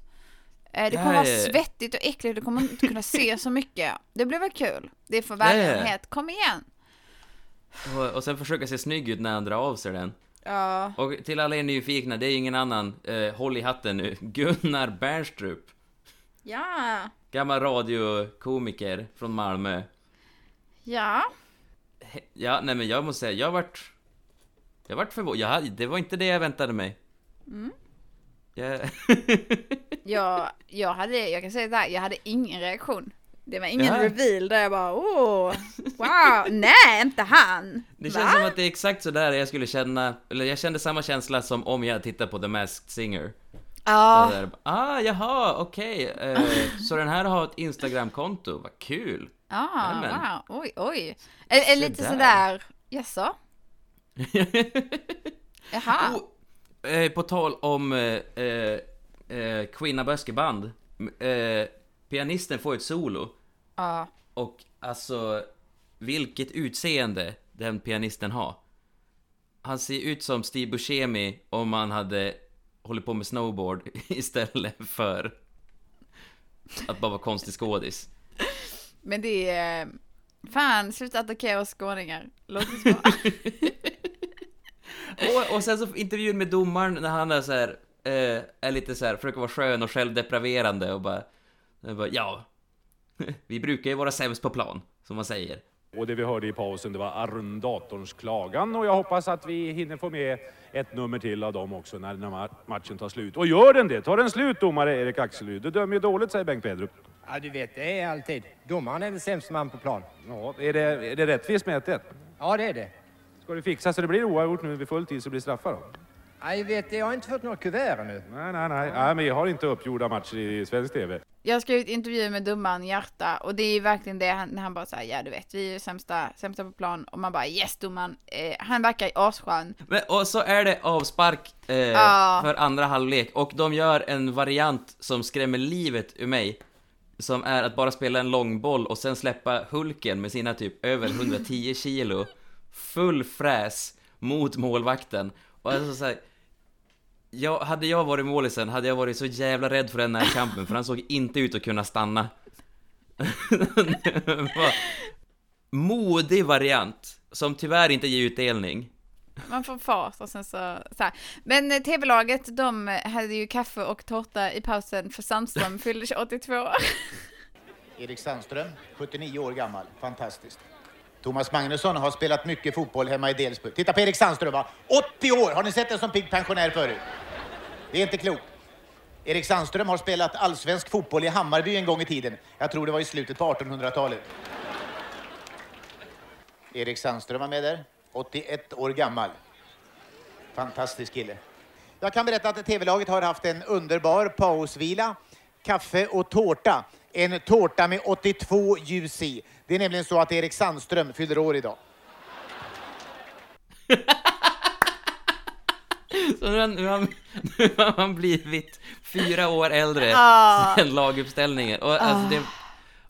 Eh, det kommer vara svettigt och äckligt, du kommer inte kunna se så mycket. Det blir väl kul? Det är för välgörenhet, kom igen! Och, och sen försöka se snygg ut när han drar av sig den. Ja, Och till alla er nyfikna, det är ju ingen annan, eh, håll i hatten nu, Gunnar Bernstrup. ja, Gammal radiokomiker från Malmö. ja. Ja, nej men jag måste säga, jag vart... Jag vart förvånad. Hade, det var inte det jag väntade mig. Mm. Jag, Jag, jag hade, jag kan säga där, jag hade ingen reaktion. Det var ingen Ja. reveal där jag bara åh, wow, nej inte han. det Va? känns som att det är exakt så där jag skulle känna, eller jag kände samma känsla som om jag tittade på The Masked Singer. Ja, där, ah, jaha, okej. eh, så den här har ett Instagramkonto, vad kul. ah, Nämen. wow, oj, oj. Se lite där. sådär, jaså? Jaha. Oh, eh, på tal om eh, eh, eh, Kvinnaböskeband. Eh, pianisten får ett solo. Ja, Och alltså, vilket utseende den pianisten har. Han ser ut som Steve Buscemi om han hade hållit på med snowboard istället för att bara vara konstig skådis. men det är, fan sluta attackera oss skåningar. Låt oss vara. Och, och sen så intervjun med domaren när han är så här, eh, är lite så här, försöker vara skön och självdepraverande och bara, och bara ja, vi brukar ju vara sämst på plan, som man säger. Och det vi hörde i pausen det var arrendatorns klagan och jag hoppas att vi hinner få med ett nummer till av dem också när den här matchen tar slut. Och gör den det? Tar den slut domare Erik Axelryd? Du dömer ju dåligt säger Bengt Pedrup. Ja, du vet, det är alltid. Domaren är väl sämst man på plan. Ja, är det, är det rättvist med 1-1? Ja, det är det. Ska det fixas så det blir oavgjort nu vid full tid så blir det straffar då? Ja, jag vet, jag har inte fått några kuvert ännu. Nej, nej, nej. nej men jag har inte uppgjorda matcher i svensk TV. Jag har skrivit intervju med domaren Hjärta och det är ju verkligen det han, när han bara säger ja du vet vi är ju sämsta, sämsta på plan och man bara yes domaren, eh, han verkar asskön. Men, och så är det avspark eh, Ja. för andra halvlek och de gör en variant som skrämmer livet ur mig. Som är att bara spela en långboll och sen släppa Hulken med sina typ över 110 kilo full fräs mot målvakten. Och alltså så här, jag, hade jag varit målisen hade jag varit så jävla rädd för den här kampen för han såg inte ut att kunna stanna. Modig variant, som tyvärr inte ger utdelning. Man får fart och sen så, så här. Men eh, tv-laget de hade ju kaffe och tårta i pausen för Sandström fyllde 82 år. Erik Sandström, 79 år gammal. Fantastiskt. Thomas Magnusson har spelat mycket fotboll hemma i Delsbo. Titta på Erik Sandström, va? 80 år! Har ni sett en som pigg pensionär förut? Det är inte klokt. Erik Sandström har spelat allsvensk fotboll i Hammarby en gång i tiden. Jag tror det var i slutet på 1800-talet. Erik Sandström var med där. 81 år gammal. Fantastisk kille. Jag kan berätta att TV-laget har haft en underbar pausvila. kaffe och tårta. En tårta med 82 ljus i. Det är nämligen så att Erik Sandström fyller år idag. Så nu har, nu, har, nu har man blivit fyra år äldre Ah. sen laguppställningen. Och alltså det...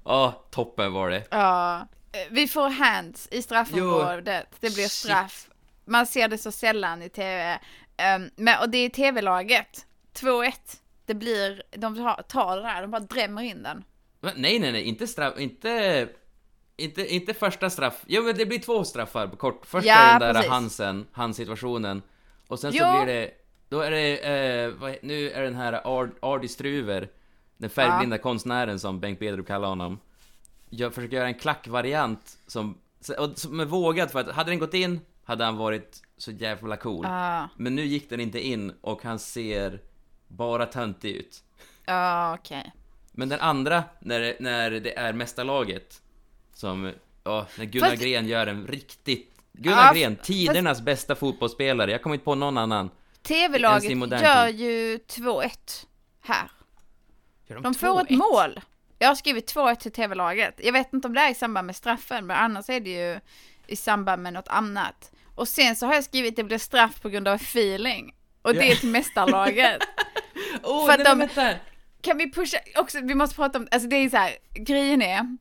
Ja, toppen var det. Ja. Eh, Vi får hands i straffområdet. Det blir Shit. straff. Man ser det så sällan i tv. Ehm, men, och det är tv-laget. 2-1. Det blir, de tar- tar det där, de bara drämmer in den. Nej, nej, nej, inte straff, inte... Inte, inte första straff. Jo, men det blir två straffar på kort. Först Ja, är den där precis. Hansen, Hans-situationen. Och sen så Jo. blir det... Då är det... Eh, vad, nu är den här Ard, Ardi Struver, den färgblinda konstnären som Bengt Bedrup kallar honom. Jag försöker göra en klackvariant som... Och som är vågad för att hade den gått in hade han varit så jävla cool. Ja, Men nu gick den inte in och han ser bara töntig ut. ja okej. Men den andra, när det, när det är mästarlaget Som, ja, när Gunnar Fast- Gren gör en riktigt Gunnar Ja, Gren, tidernas bästa fotbollsspelare, jag kommer inte på någon annan Tv-laget gör ju 2-1 här. Gör De får ett 2-1? mål. Jag har skrivit 2-1 till tv-laget. Jag vet inte om det är i samband med straffen, men annars är det ju i samband med något annat. Och sen så har jag skrivit det blir straff på grund av feeling. Och det är till mästarlaget. Åh, för att nej, de- men vänta! Kan vi pusha, också, vi måste prata om, alltså det är så här, grejen är,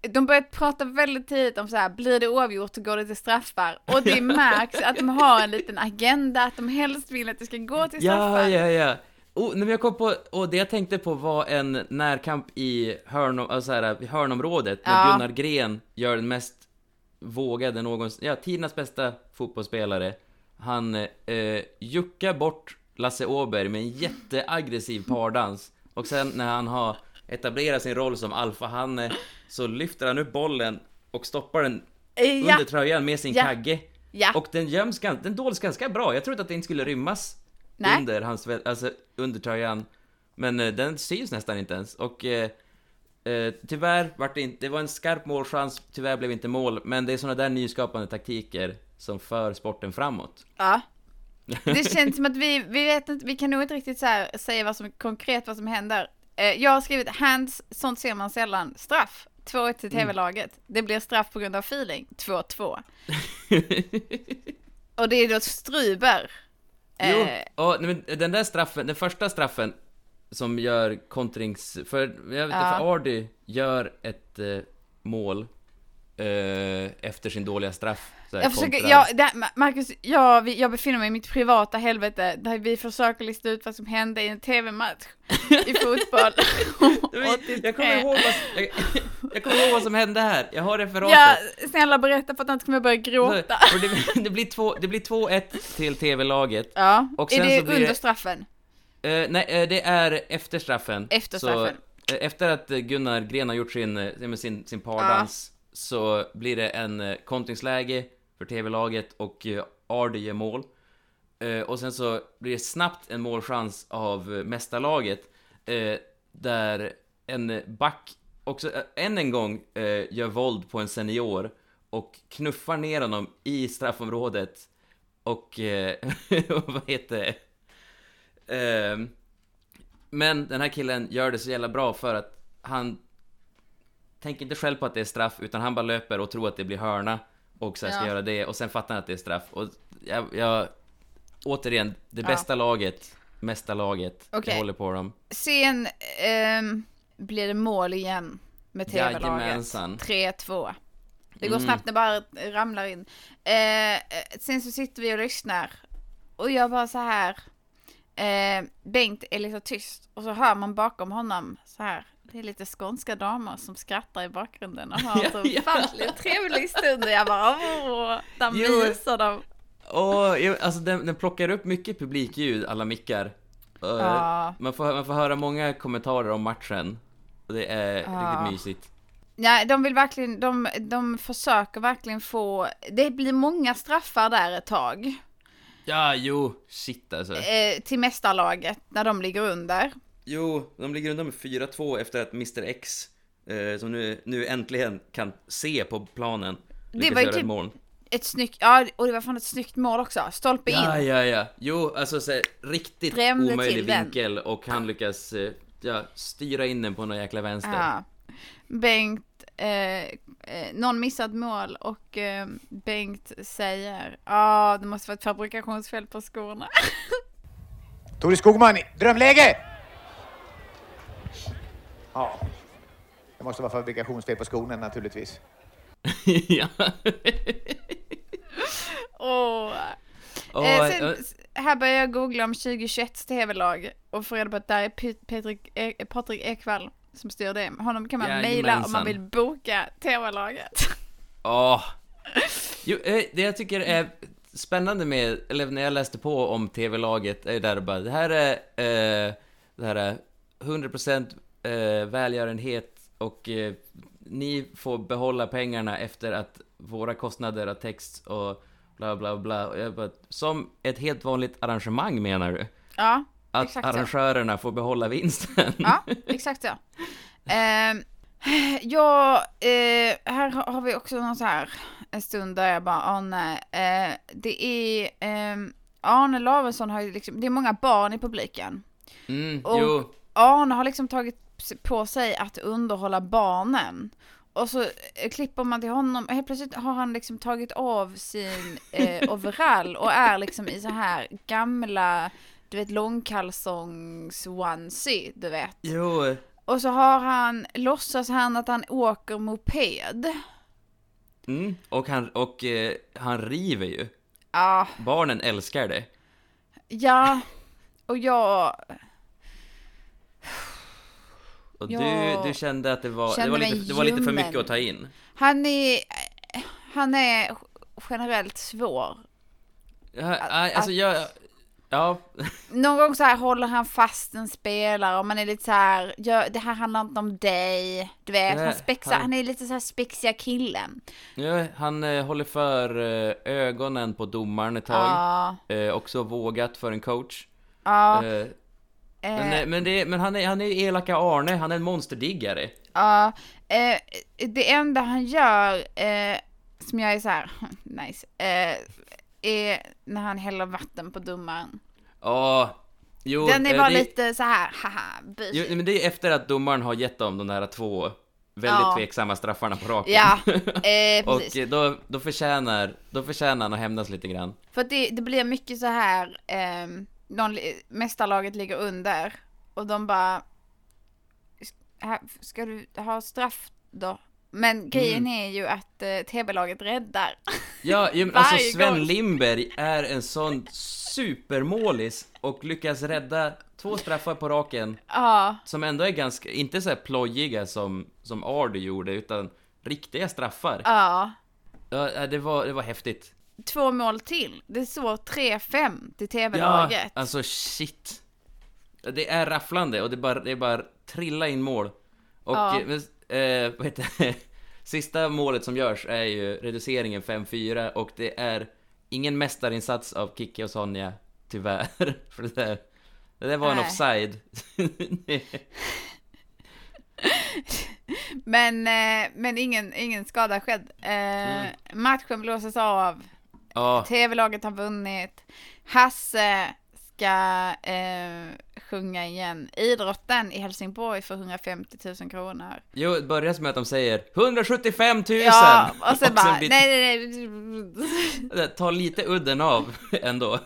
de börjar prata väldigt tidigt om så här, blir det oavgjort så går det till straffar. Och det märks att de har en liten agenda, att de helst vill att det ska gå till straffar. Ja, ja, ja oh, men jag kom på, och det jag tänkte på var en närkamp i hörnom, alltså här, hörnområdet När Ja. Gunnar Gren gör den mest vågade någonsin, ja, tidernas bästa fotbollsspelare Han eh, juckar bort Lasse Åberg med en jätteaggressiv pardans Och sen när han har etablerat sin roll som alfahanne Så lyfter han upp bollen och stoppar den Eh, ja. under tröjan med sin Ja. kagge Ja. Och den göms ganska, den dols ganska bra, jag trodde att den skulle rymmas Nej. under hans, alltså under tröjan Men eh, den syns nästan inte ens och eh, eh, Tyvärr vart det inte, det var en skarp målchans, tyvärr blev inte mål Men det är såna där nyskapande taktiker som för sporten framåt Ja. Det känns som att vi, vi vet inte, vi kan nog inte riktigt så här säga vad som konkret vad som händer. Eh, jag har skrivit hands, sånt ser man sällan. Straff, 2-1 till tv-laget. Det blir straff på grund av feeling, 2-2. Och det är då Struber. Jo, Eh, och, nej, men den där straffen, den första straffen som gör kontrings... För jag vet inte, Ja. för Ardy gör ett eh, mål efter sin dåliga straff. Så här, jag försöker, jag, Ma- Marcus, jag, vi- jag befinner mig i mitt privata helvete där vi försöker lista ut vad som hände i en tv-match i fotboll. Jag kommer, ihåg vad, jag, jag kommer ihåg vad som hände här, jag har referatet. ja, snälla berätta för att annars kommer jag börja gråta. Så- det, det blir två- det blir 2-1 till TV-laget. Ja, Och är sen det så blir under det- straffen? Eh, nej, eh, det är efter straffen. Efter Så, straffen. eh, efter att eh, Gunnar Gren har gjort sin, eh, sin, sin pardans, så blir det en eh, kontringsläge för TV-laget och eh, Ardy gör mål. Eh, och sen så blir det snabbt en målchans av mästarlaget, där en back också än en gång gör våld på en senior och knuffar ner honom i straffområdet och, vad heter det? Men den här killen gör det så jävla bra för att han tänker inte själv på att det är straff, utan han bara löper och tror att det blir hörna och så här ska Ja. göra det, och sen fattar han att det är straff. Och jag, jag återigen, det Ja. bästa laget, mesta laget, Okej. jag håller på dem. Sen ehm, blir det mål igen med tv-laget. Jajamensan. 3-2. Det går Mm. snabbt, det bara ramlar in. Eh, sen så sitter vi och lyssnar. Och jag bara så här. Eh, Bengt är lite tyst. Och så hör man bakom honom så här. Det är lite skånska damer som skrattar i bakgrunden och har Ja, så ja. ofantligt trevlig stund. Och jag bara åh, där myser de. Och alltså den, den plockar upp mycket publikljud, alla mickar. Eh, Ja. man, får, man får höra många kommentarer om matchen. Och det är Ja. riktigt mysigt. Ja, de vill verkligen, de, de försöker verkligen få, det blir många straffar där ett tag. Ja, jo, shit alltså. Eh, till mästarlaget när de ligger under. Jo, de ligger under med 4-2 efter att Mr X, eh, som nu, nu äntligen kan se på planen, lyckas var ju göra typ ett mål. Ett snyggt, ja och det var fan ett snyggt mål också, stolpe Ja, in. ja, ja. Jo, alltså så här, riktigt Drämde omöjlig till den. vinkel och han lyckas eh, ja, styra in den på någon jäkla vänster. Ja. Bengt, eh, eh, någon missat mål och eh, Bengt säger ja ah, det måste vara ett fabrikationsfel på skorna. Tore Skogman, drömläge! Ja, det måste vara fabrikationsfel på skorna naturligtvis. ja. Åh. Åh, eh, sen, här börjar jag googla om 2021 tv-lag och får reda på att där är Patrik, e- Patrik Ekwall som styr det. Honom kan man mejla om man vill boka tv-laget. Åh. Jo, eh, det jag tycker är spännande med, eller när jag läste på om TV-laget, är där bara, det här är, eh, det här är 100% eh, välgörenhet och eh, ni får behålla pengarna efter att våra kostnader har täckts och bla bla bla. Bara, som ett helt vanligt arrangemang menar du? ja, Att Exakt så. arrangörerna får behålla vinsten? ja, exakt så. Ehm, ja, eh, här har har vi också någon så här en stund där jag bara, åh nej. Eh, det är, ehm, Arne Lavesson har ju liksom, det är många barn i publiken. Mm, Och- jo. Arne har liksom tagit på sig att underhålla barnen. Och så eh, klipper man till honom, helt plötsligt har han liksom tagit av sin eh, overall och är liksom i så här gamla, du vet långkalsongs onesie, du vet. Jo. Och så har han, låtsas han att han åker moped. Mm, och han, och eh, han river ju. Ja, Barnen älskar det. ja, och jag Och Ja. du, du kände att det var, det var, lite, det var lite för mycket att ta in. Han är, han är generellt svår. Ja, alltså jag... Ja, Någon gång så här håller han fast en spelare och man är lite så här, "Ja, det här handlar inte om dig. Du vet, Nej, han, spexar, han- han är lite så här spexiga killen. ja han eh, håller för eh, ögonen på domaren ett tag. Ja, Eh, också vågat för en coach. ja, Eh, men eh, eh, men, det, men han är, han är ju elaka Arne, han är en monsterdiggare. ja. Eh, det enda han gör, eh, som jag är så här, nice, eh, är när han häller vatten på domaren. Ja, jo. Den är eh, bara det, lite så här, haha. Jo, men det är efter att domaren har gett dem de där två väldigt Ja. tveksamma straffarna på raken. Ja, eh, Och precis. då, då, förtjänar, då förtjänar han att hämnas lite grann. För att det, det blir mycket så här, eh, någon, mästarlaget ligger under och de bara, "Här, ska du ha straff då? Men grejen Mm. är ju att eh, tv-laget räddar. Ja, ju, alltså Sven gång. Lindberg är en sån supermålis och lyckas rädda två straffar på raken Ja, som ändå är ganska, inte så här plojiga som, som Ardy gjorde, utan riktiga straffar. ja. Ja, det var, det var häftigt. Två mål till. Det står 3-5 till Ja, tv-laget. alltså shit. Det är rafflande och det är bara, det är bara trilla in mål. Och, Ja. eh, eh, vad heter det? Sista målet som görs är ju reduceringen 5-4 och det är ingen mästarinsats av Kicki och Sonja, tyvärr. För det där, det där var en Nej. offside. Men, eh, men ingen, ingen skada skedd. Eh, Mm. Matchen blåses av. ja, TV-laget har vunnit. Hasse ska eh, sjunga igen. Idrotten i Helsingborg för 150 000 kronor. jo, det börjar med att de säger 175 000! Ja, och sen bara, blir- nej, nej, nej. Tar lite udden av ändå.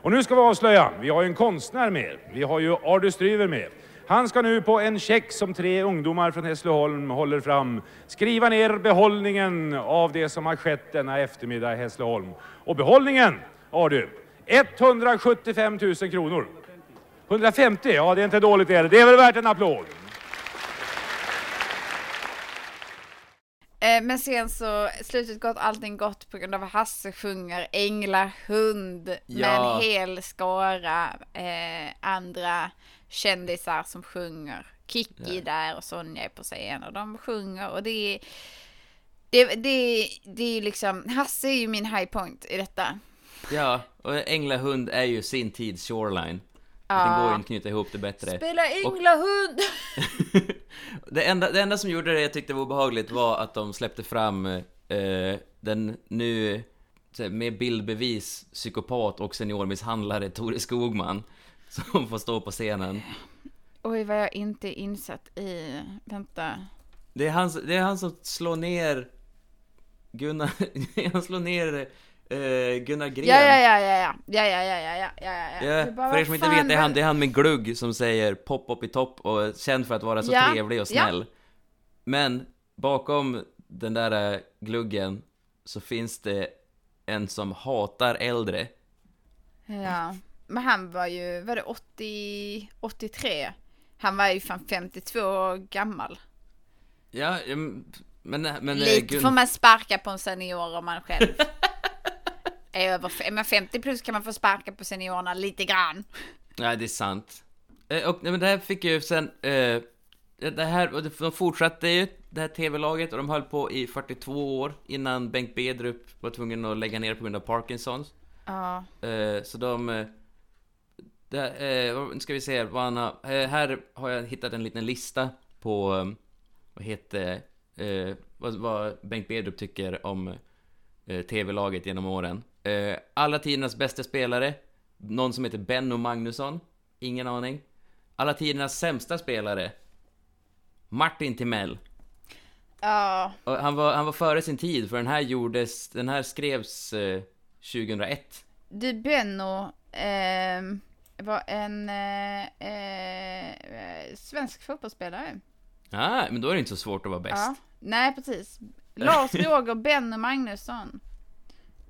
Och nu ska vi avslöja, vi har ju en konstnär med. Vi har ju Ardy Stryver med. Han ska nu på en check som tre ungdomar från Hässleholm håller fram skriva ner behållningen av det som har skett denna eftermiddag i Hässleholm. Och behållningen, har du, 175 000 kronor. 150, ja det är inte dåligt det är det. Det är väl värt en applåd. Men sen så, slutet gott, allting gott på grund av Hasse sjunger Änglahund med Ja. en hel skara eh, andra kändisar som sjunger. Kikki där och Sonja är på scen och de sjunger och det är det, det, det är liksom, Hasse är ju min high point i detta. Ja, och Änglahund är ju sin tids shoreline. Ja. Den går ju inte att knyta ihop det bättre. Spela Änglahund! det, enda, det enda som gjorde det jag tyckte var obehagligt var att de släppte fram eh, den nu med bildbevis psykopat och seniormisshandlare Tore Skogman som får stå på scenen. Oj, vad jag inte är insatt i. Vänta. Det är han, det är han som slår ner Gunnar, han slår ner eh, Gunnar Gren. Ja, ja, ja, ja, ja, ja, ja, ja, ja, ja, ja. Ja, bara, för er som inte vet, det är, han, det är han med glugg som säger pop upp i topp och är känd för att vara så Ja, trevlig och ja. snäll. Men bakom den där eh, gluggen så finns det en som hatar äldre. Ja, men han var ju, var det 80, 83? Han var ju fan 52 år gammal. Ja, men... men eh, Lite Gun- får man sparka på en senior om man själv är över, är man 50 plus kan man få sparka på seniorerna lite grann. Nej, det är sant. Eh, Och men det här fick ju sen... Eh, det här, de fortsatte ju, det här TV-laget, och de höll på i 42 år innan Bengt Bedrup var tvungen att lägga ner på grund av Parkinsons. Ja, Eh, så de... Det, eh, nu ska vi se vad han har... Här har jag hittat en liten lista på... Vad heter... Vad, vad Bengt Bedrup tycker om TV-laget genom åren. Eh, alla tidernas bästa spelare. Någon som heter Benno Magnusson. Ingen aning. Alla tidernas sämsta spelare. Martin Timell. ja, Och han, var, han var före sin tid, för den här gjordes... Den här skrevs eh, 2001. du Benno ehm, var en eh, eh, svensk fotbollsspelare. Ja, men då är det inte så svårt att vara bäst. Ja, nej precis. Lars Roger Benno Magnusson.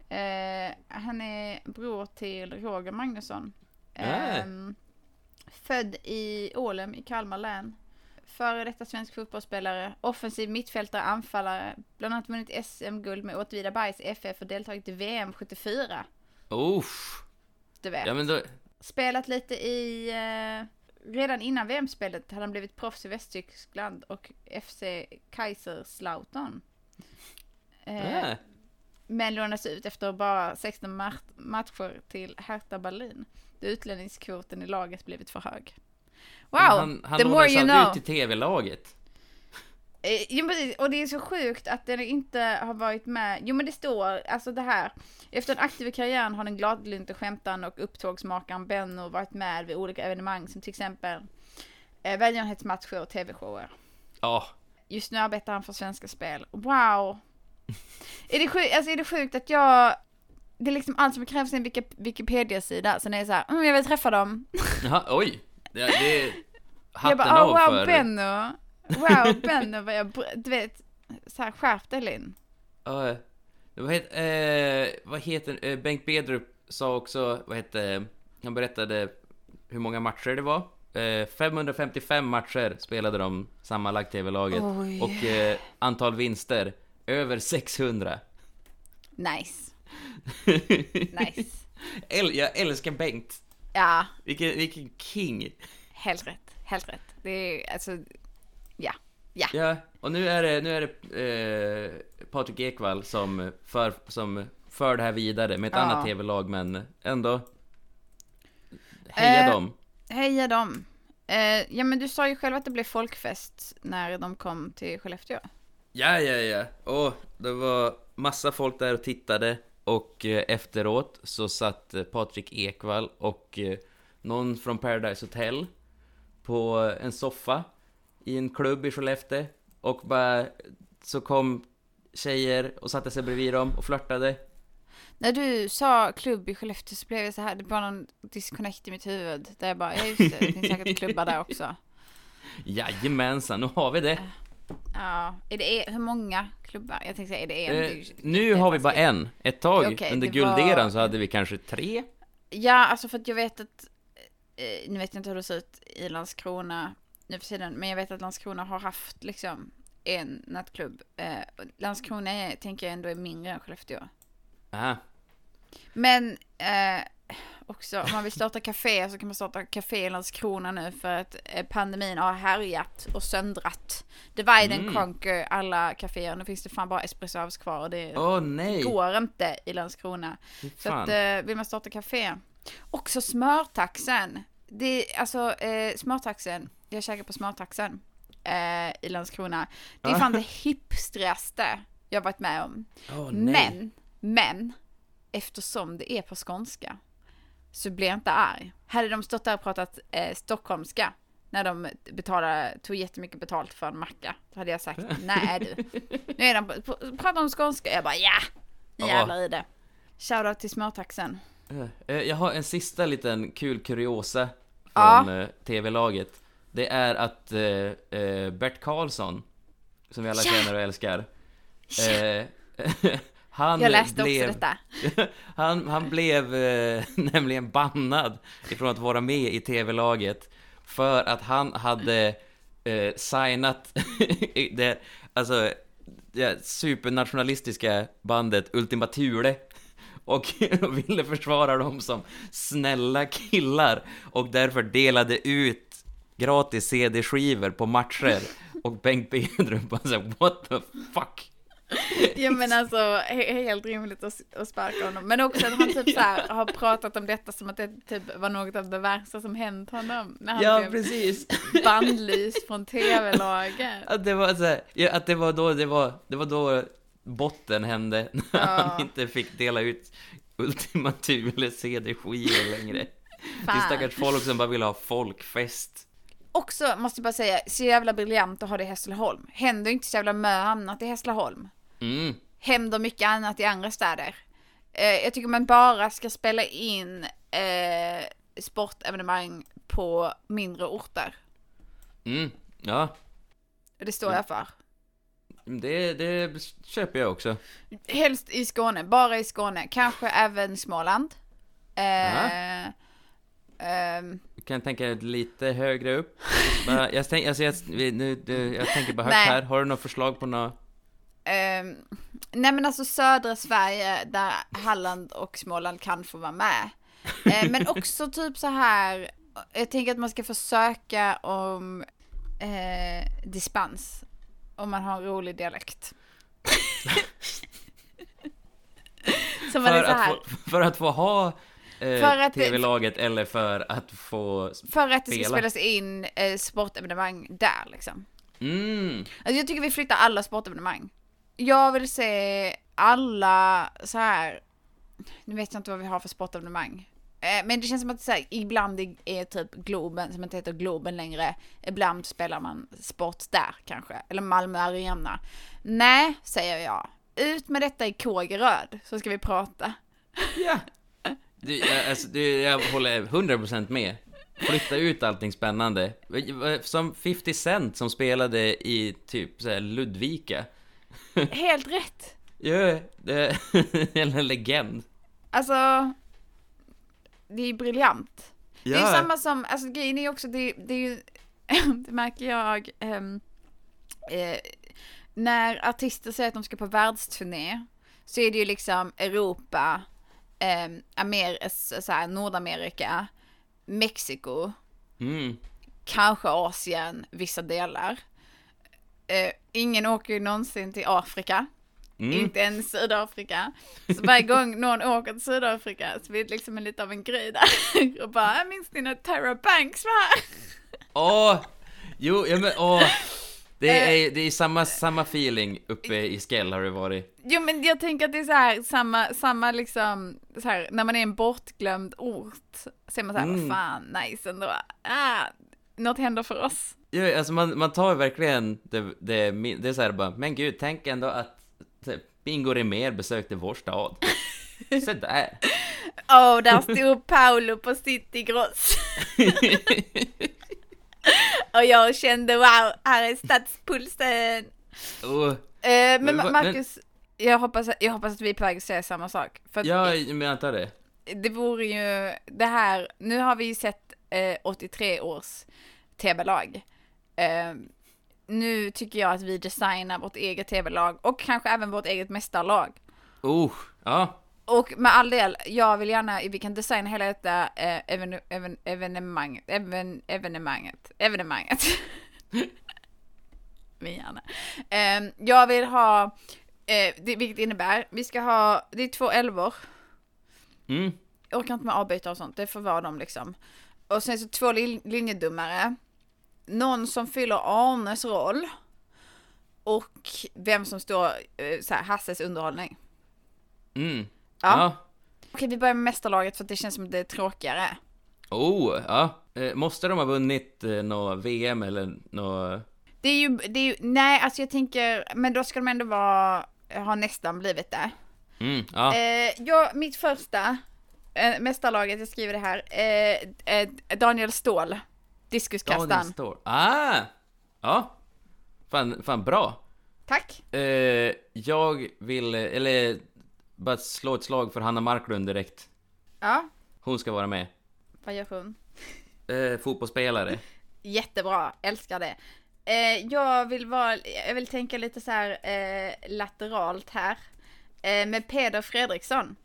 Eh, han är bror till Roger Magnusson. Ehm, född i Ålem i Kalmar län. Före detta svensk fotbollsspelare, offensiv mittfältare, anfallare. Bland annat vunnit SM-guld med Åtvidabergs FF och deltagit i VM 74. Uff. Du vet. Ja, men då... Spelat lite i... Eh, redan innan VM-spelet hade han blivit proffs i Västtyskland och FC Kaiserslautern. Eh, Äh. Men lånades ut efter bara 16 mar- matcher till Hertha Berlin. Då utlänningskvoten i laget blivit för hög. Wow! Han, han the more lånades you know. ut till TV-laget. Eh, jo, precis. Och det är så sjukt att den inte har varit med. Jo men det står, alltså det här. Efter en aktiv karriär har den gladlynte skämtaren och upptågsmakaren Benno varit med vid olika evenemang som till exempel eh, välgörenhetsmatcher och tv-shower. Ja. Just nu arbetar han för Svenska Spel. Wow! är, det sjukt, alltså är det sjukt att jag... Det är liksom allt som krävs i en Wiki- Wikipedia-sida. Sen är det så här, mm, jag vill träffa dem. Jaha, oj. Det, det är jag hatten bara, av oh, wow för... Benno. Wow Benno, vad jag, du vet, så här, skärp dig Linn. Ja, vad heter, eh, vad heter eh, Bengt Bedrup sa också, vad heter, han berättade hur många matcher det var. Eh, 555 matcher spelade de sammanlagt TV-laget. Och eh, antal vinster, över 600. Nice. Nice. El, jag älskar Bengt. Ja, Vilken, vilken king. helt rätt. Helt rätt. Det är alltså, ja. Ja. Ja, och nu är det, nu är det eh, Patrik Ekwall som för, som för det här vidare med ett Ja. annat TV-lag, men ändå. Heja Eh, dem. Heja dem. Eh, ja men du sa ju själv att det blev folkfest när de kom till Skellefteå. Ja, ja, ja. Och det var massa folk där och tittade och eh, efteråt så satt eh, Patrik Ekwall och eh, någon från Paradise Hotel på en soffa i en klubb i Skellefteå och bara så kom tjejer och satte sig bredvid dem och flörtade. När du sa klubb i Skellefteå så blev jag så här, det var någon disconnect i mitt huvud. Där jag bara, ja just det, det finns säkert klubbar där också. Jajamensan, nu har vi det. Ja, är det, hur många klubbar? Jag tänkte säga, är det en? Eh, nu har vi bara en. Ett tag Okej, under gulderan var- så hade vi kanske tre. Ja, alltså för att jag vet att, eh, nu vet jag inte hur det ser ut i Landskrona nu för tiden, men jag vet att Landskrona har haft liksom en nattklubb. Eh, Landskrona är, tänker jag ändå är mindre än Skellefteå. Aha. Men eh, också om man vill starta café så kan man starta café i Landskrona nu för att eh, pandemin har härjat och söndrat. Divide and Mm. conquer alla kaféer. Nu finns det fan bara Espresso House kvar och det nej! går inte i Landskrona. Så att, eh, vill man starta café. Också smörtaxen. Det är alltså eh, smörtaxen. Jag käkar på smörtaxen eh, i Landskrona. Det är fan det hipstrigaste jag varit med om. Nej. men, men, eftersom det är på skånska så blir jag inte arg. Hade de stått där och pratat eh, stockholmska, När de betalade, tog jättemycket betalt för en macka. Då hade jag sagt, nej du. Nu är de, pratar de skånska? Jag bara, ja! Nu Ja. jävlar i det. Shoutout till smörtaxen. Eh, Jag har en sista liten kul kuriosa Ja. från eh, TV-laget. Det är att eh, eh, Bert Karlsson, som vi alla Ja. känner och älskar, eh, han Jag läste blev, också detta. han, han blev eh, nämligen bannad ifrån att vara med i TV-laget för att han hade eh, signat det, alltså, det supernationalistiska bandet Ultima Thule och ville försvara dem som snälla killar och därför delade ut gratis CD-skivor på matcher och Bengt Bedrum bara såhär what the fuck? Ja men alltså, he- helt rimligt att, att sparka honom. Men också att han typ så här har pratat om detta som att det typ var något av det värsta som hänt honom. När han Ja, blev precis. bannlyst från TV-laget. Att det var så här, ja, att det var då det var, det var då botten hände, när Ja. han inte fick dela ut Ultima Thule CD-skivor längre. Det är Fan. stackars folk som bara vill ha folkfest. Också, måste jag bara säga, så jävla briljant att ha det i Hässleholm. Händer inte så jävla mycket annat i Hässleholm. Mm. Händer mycket annat i andra städer. Eh, jag tycker man bara ska spela in eh, sportevenemang på mindre orter. Mm. Ja, Det står jag för. det, det köper jag också. Helst i Skåne, bara i Skåne. Kanske även Småland. Eh, ehm, Kan jag tänka lite högre upp? Jag, tänk, alltså, jag, nu, jag tänker bara högt här, har du något förslag på något? Ehm, nej men alltså södra Sverige där Halland och Småland kan få vara med. Eh, men också typ så här, jag tänker att man ska försöka om eh, dispens. Om man har en rolig dialekt. Som man För är så att, här. få, för att få ha eh, För att det- TV-laget eller för att få... För att det ska spela? spelas in eh, sportevenemang där liksom. Mm. Alltså jag tycker vi flyttar alla sportevenemang. Jag vill se alla så här. nu vet jag inte vad vi har för sportevenemang. Eh, Men det känns som att så här, ibland är- är typ Globen, som inte heter Globen längre, ibland spelar man sport där kanske, eller Malmö Arena. Nej, säger jag. Ut med detta i Kågeröd, så ska vi prata. Ja. Du, jag, alltså, du, jag håller 100% med. Flytta ut allting spännande. Som 50 Cent som spelade i typ så här Ludvika. Helt rätt. Ja, det är en legend. Alltså, det är briljant. Det är Ja. ju samma som, alltså grejen är också, det, det är ju, det märker jag, ehm, eh, när artister säger att de ska på världsturné, så är det ju liksom Europa, eh, Amer så så här, Nordamerika, Mexiko, Mm. kanske Asien, vissa delar. Eh, ingen åker ju någonsin till Afrika. Mm. Inte ens Sydafrika. Så varje gång någon åker till Sydafrika så blir det liksom en lite av en grej där. Och bara, jag minns ni när Tyra Banks var här? Åh! Jo, ja men åh! Det Eh. är, det är samma, samma feeling uppe i Skell har det varit. Jo men jag tänker att det är så här, samma, samma liksom, så här, när man är en bortglömd ort, så är man så här, Mm. vad fan, nice ändå. Ah, något händer för oss. Ja, alltså man, man tar ju verkligen det, det, det är så här bara, men gud, tänk ändå att typ, Bingo Rimér besökte vår stad. Så där. Åh, där stod Paolo på City Gross. Och jag kände wow, här är stadspulsen. Och, Eh, men Men Marcus, jag, hoppas, jag hoppas att vi är på väg att säga samma sak. För ja, men jag antar det. det vore ju det här, nu har vi ju sett eh, 83 års tv-lag. Eh, nu tycker jag att vi designar vårt eget tv-lag och kanske även vårt eget mästarlag. Oh, ja. Och med all del, jag vill gärna, vi kan designa hela detta eh, even, even, evenemang, even, evenemanget, evenemanget. Vi gärna. Eh, jag vill ha, eh, det, vilket innebär, vi ska ha, det är två älvor. Mm. Jag orkar inte med avbytare och sånt, det får vara dem liksom. Och sen så två lin- linjedomare. Någon som fyller Arnes roll. Och vem som står, eh, så här, Hasses underhållning. Mm. Ja. Ja. Okej, vi börjar med mästarlaget för att det känns som att det är tråkigare. Oh, ja. Eh, måste de ha vunnit eh, nå VM eller nå... Det är ju, det är ju, nej alltså jag tänker, men då ska de ändå vara, ha nästan blivit det. Mm, ja. Eh, jag, mitt första, eh, mästarlaget, jag skriver det här, eh, Daniel Ståhl, diskuskastaren. Ah! Ja. Fan, fan bra. Tack. Eh, jag vill, eh, eller bara slå ett slag för Hanna Marklund direkt. Ja, Hon ska vara med. vad gör hon? Eh, fotbollsspelare. Jättebra, älskar det. Eh, jag vill vara, jag vill tänka lite så här eh, lateralt här. Eh, med Peder Fredriksson.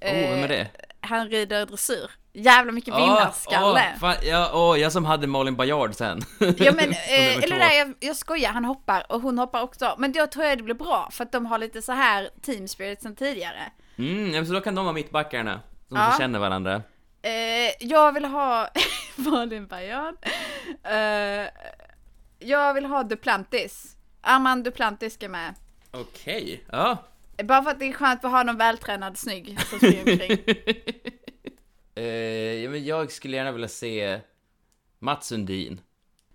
Oh, vem är det? Han rider dressyr. Jävla mycket vinnarskalle. Åh, fan, ja, åh, jag som hade Malin Bajard sen. Ja men, eh, eller nej jag, jag skojar, han hoppar och hon hoppar också. Men då tror jag det blir bra för att de har lite så här team spirit sen tidigare. Mm, ja, så då kan de vara mittbackarna. Som Ja. känner varandra. Eh, jag vill ha Malin Baryard. Eh, jag vill ha Duplantis. Armand Duplantis ska med. Okej, ja. Bara för att det är skönt att ha någon vältränad snygg som springer omkring. Eh, men jag skulle gärna vilja se Mats Sundin.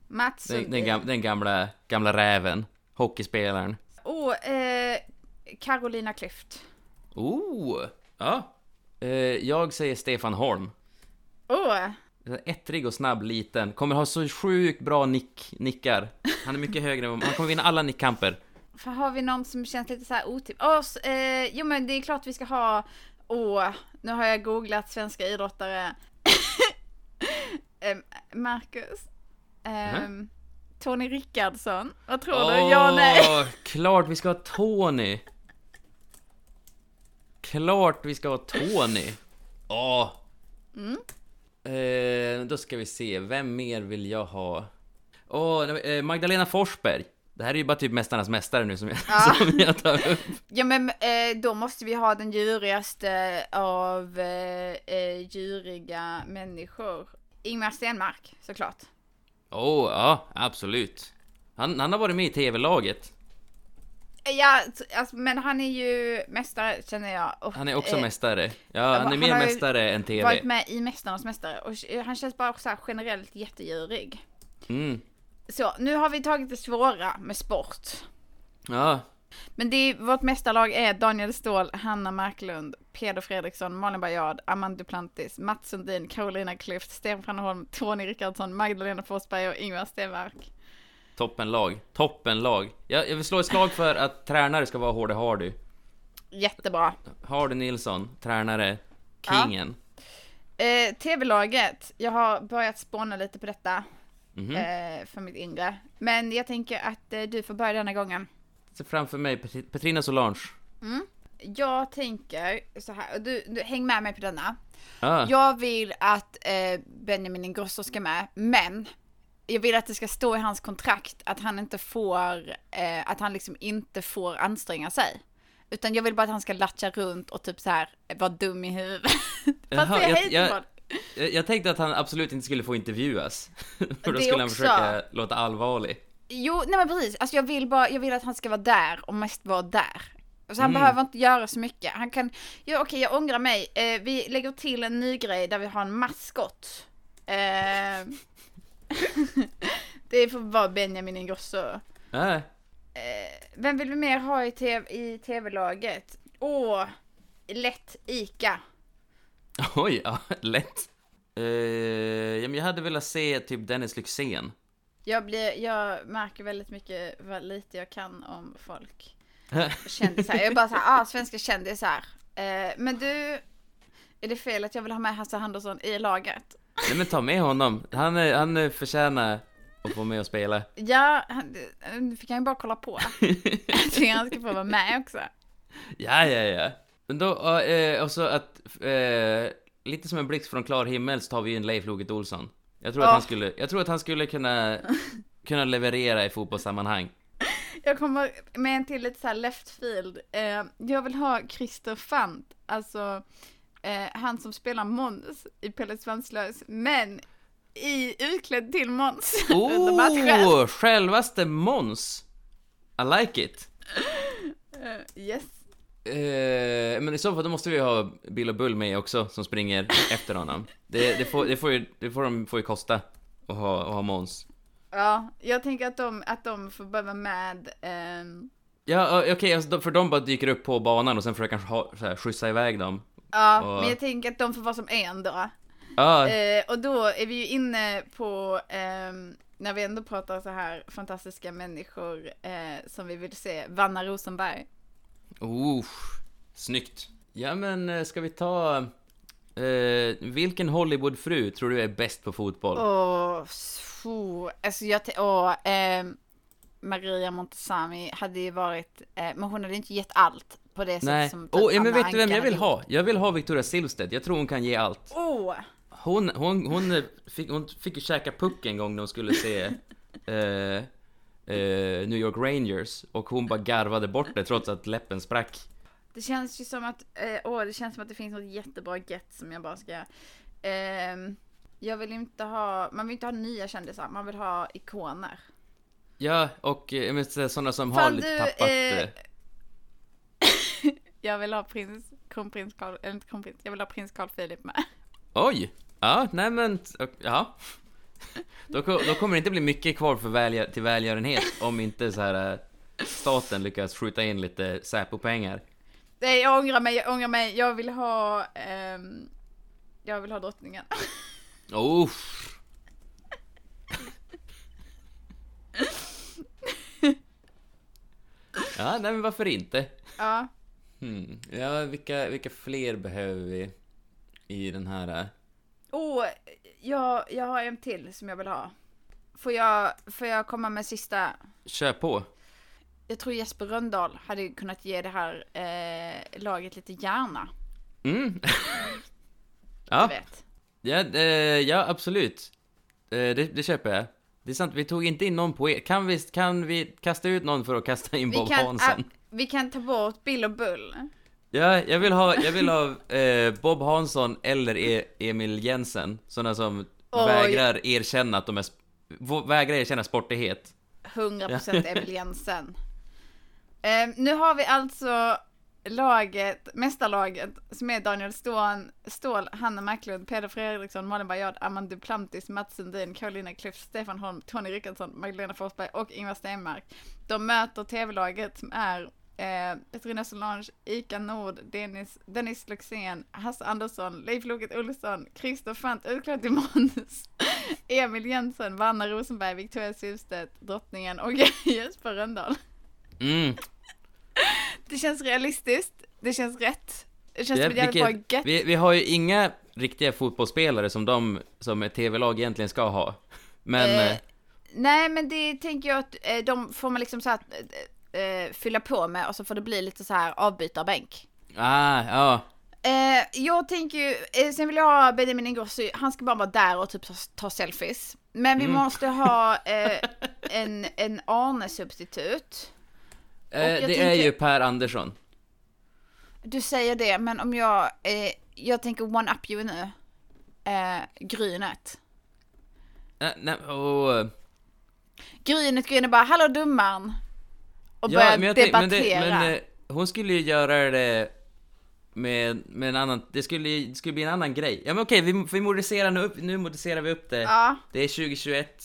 Mats Den, den, Sundin. gam, den gamla, gamla räven. Hockeyspelaren. Och eh, Carolina Klüft. Oh! Ja. Eh, jag säger Stefan Holm. Oh, Ettrig och snabb, liten. Kommer ha så sjukt bra nick, nickar. Han är mycket högre än Han kommer vinna alla nickkamper. för har vi någon som känns lite så här otipp? Oh, eh, jo men det är klart vi ska ha, åh, nu har jag googlat svenska idrottare. Marcus. Em, Tony Rickardsson. Vad tror du? Ja, nej. Klart vi ska ha Tony! Klart vi ska ha Tony! Åh! Mm. Eh, då ska vi se, vem mer vill jag ha? Åh, eh, Magdalena Forsberg. Det här är ju bara typ Mästarnas Mästare nu som jag, Ja. som jag tar upp. Ja men eh, då måste vi ha den djurigaste av eh, eh, djuriga människor. Ingmar Stenmark, såklart. Åh, ja, absolut. Han, han har varit med i TV-laget. Ja, t- alltså, men han är ju mästare känner jag. Och, Han är också eh, mästare. Ja, han han är mer har ju mästare än TV. Varit med i Mästarnas Mästare och eh, han känns bara så generellt jättedjurig. Mm. Så, nu har vi tagit det svåra med sport. Ja, Men det är, vårt mästarlag är Daniel Ståhl, Hanna Marklund, Peder Fredriksson, Malin Baryard, Amanda Duplantis, Mats Sundin, Carolina Klüft, Stefan Holm, Tony Rickardsson, Magdalena Forsberg och Ingvar Stenmark. toppenlag. Toppenlag. Jag, jag vill slå ett slag för att tränare ska vara Hårde Hardy. Jättebra. Hardy Nilsson, tränare, kingen. Eh, TV-laget, jag har börjat spåna lite på detta Mhm. eh, för mitt inre. Men jag tänker att eh, du får börja denna gången. Se framför mig Pet- Petrina Solange. Jag tänker så här, du, du häng med mig på denna. Ah, Jag vill att eh, Benjamin Ingrosso ska med, men jag vill att det ska stå i hans kontrakt att han inte får, eh, att han liksom inte får anstränga sig. Utan jag vill bara att han ska latcha runt och typ så här vara dum i huvudet. Fast Jaha, jag- jag- jag, jag, tänkte att han absolut inte skulle få intervjuas. För då Det skulle han också. försöka låta allvarlig. Jo, nej men precis. Alltså jag vill bara, jag vill att han ska vara där och mest vara där. Så han Mm. behöver inte göra så mycket. Han kan, ja okej jag ångrar mig. Eh, vi lägger till en ny grej där vi har en maskot. Eh, det får vara Benjamin Ingrosso. Ah, Eh, vem vill vi mer ha i, TV, i tv-laget? Åh, lätt Ica. oj, ja, lätt. Eh, ja, men jag hade velat se typ Dennis Lyxzén. Jag, blir, jag märker väldigt mycket vad lite jag kan om folk. Kändisar. Jag är bara såhär, ah, svenska kändisar. Eh, men du, är det fel att jag vill ha med Hasse Andersson i laget? Nej men ta med honom. Han, är- han förtjänar att få med och spela. Ja, han, nu fick han ju bara kolla på. Jag tycker han ska få vara med också. Ja, ja, ja. Men då, eh, och så att, eh, lite som en blixt från klar himmel så tar vi in Leif Loket Olsson. Jag tror att Ja. han skulle, jag tror att han skulle kunna, kunna leverera i fotbollssammanhang. Jag kommer med en till lite så här left field. Eh, jag vill ha Christer Fant, alltså eh, han som spelar Måns i Pelle Svanslös, men i utklädd till Måns under matchen. Oh, självaste Måns! I like it. Eh, yes. Eh, men i så fall då måste vi ha Bill och Bull med också, som springer efter honom. Det, det, får, det, får ju, det får de får ju kosta att ha, att ha Måns. Ja, jag tänker att de, att de får börja med... ehm, Ja, eh, okej, alltså, för de bara dyker upp på banan och sen får jag kanske ha, så här, skjutsa iväg dem. ja, Och- men jag tänker att de får vara som en då. Ja, Eh, och då är vi ju inne på, ehm, när vi ändå pratar så här fantastiska människor eh, som vi vill se, Vanna Rosenberg. Oh, snyggt. Ja, men eh, ska vi ta... Eh, vilken Hollywoodfru tror du är bäst på fotboll? Åh, så, alltså jag, åh, ehm, Maria Montazami hade ju varit, eh, men hon hade inte gett allt på det sättet som typ Oh, ja, men vet du vem jag vill ha? Jag vill ha Victoria Silvstedt. Jag tror hon kan ge allt. Åh, Hon, hon, hon, eh, fick, hon fick ju käka puck en gång när hon skulle se eh, eh, New York Rangers och hon bara garvade bort det trots att läppen sprack. det känns ju som att, eh, åh, det känns som att det finns något jättebra get som jag bara ska, ehm, jag vill inte ha, man vill inte ha nya kändisar, man vill ha ikoner. Ja, och eh, sådana som har Fan, lite du, tappat... eh, Eh, Jag vill ha prins, kronprins Carl, eller inte kronprins, jag vill ha prins Carl Philip med. oj! Ja, nej men, ja. Då, då kommer det inte bli mycket kvar för välgör, till välgörenhet om inte så här eh, staten lyckas skjuta in lite Säpo-pengar. Nej, jag ångrar mig, jag ångrar mig, jag vill ha, ehm, jag vill ha drottningen. Oh. Ja, nej men varför inte? Ja, Hmm. Ja, vilka, vilka fler behöver vi i den här... äh, oh, jag, jag har en till som jag vill ha. Får jag, får jag komma med sista? Kör på! Jag tror Jesper Röndahl hade kunnat ge det här eh, laget lite hjärna, Mm. ja, vet. ja, eh, ja, absolut. Eh, det, det köper jag. Det är sant, vi tog inte in någon poet. Kan vi, kan vi kasta ut någon för att kasta in Vi Bob kan, Hansson? ah, vi kan ta bort Bill och Bull. Ja, jag vill ha, jag vill ha eh, Bob Hansson eller e Emil Jensen. Sådana som Oj. vägrar erkänna att de är... Vägrar erkänna sportighet. 100% Emil Jensen. Eh, nu har vi alltså laget, mästarlaget, som är Daniel Ståhl, Ståhl Hanna Marklund, Peder Fredriksson, Malin Baryard, Amanda Duplantis, Mats Sundin, Carolina Klüft, Stefan Holm, Tony Rickardsson, Magdalena Forsberg och Ingvar Stenmark. De möter tv-laget som är eh, Petrina Solange, Ika Nord, Dennis, Dennis Luxén, Hasse Andersson, Leif Loket Olsson, Christer Fant, utklädd till Måns, Emil Jensen, Vanna Rosenberg, Victoria Silvstedt, Drottningen och Jesper Rönndahl. Mm. Det känns realistiskt, det känns rätt. Det känns Ja, som ett jävligt bra vilket- gött. vi, vi har ju inga riktiga fotbollsspelare som de som ett tv-lag egentligen ska ha. Men... Eh, Eh, Nej men det tänker jag att eh, de får man liksom så här, eh, fylla på med och så får det bli lite så här avbytarbänk. ah, ja. Eh, jag tänker ju, eh, sen vill jag ha Benjamin Ingrosso, han ska bara vara där och typ ta, ta selfies. Men vi Mm. måste ha eh, en, en Arne-substitut. Eh, det är tänker- ju Per Andersson. Du säger det, men om jag, eh, jag tänker one-up you nu. Grynet. Eh, nej, och, Grynet går in och bara, hallå dumman. Och ja, börjar men jag tänk- men, debattera. det, men eh, hon skulle ju göra det med, med en annan, det skulle, ju- det skulle bli en annan grej. Ja men okej, vi, vi modificerar nu upp, nu modificerar vi upp det. ja. Det är 2021.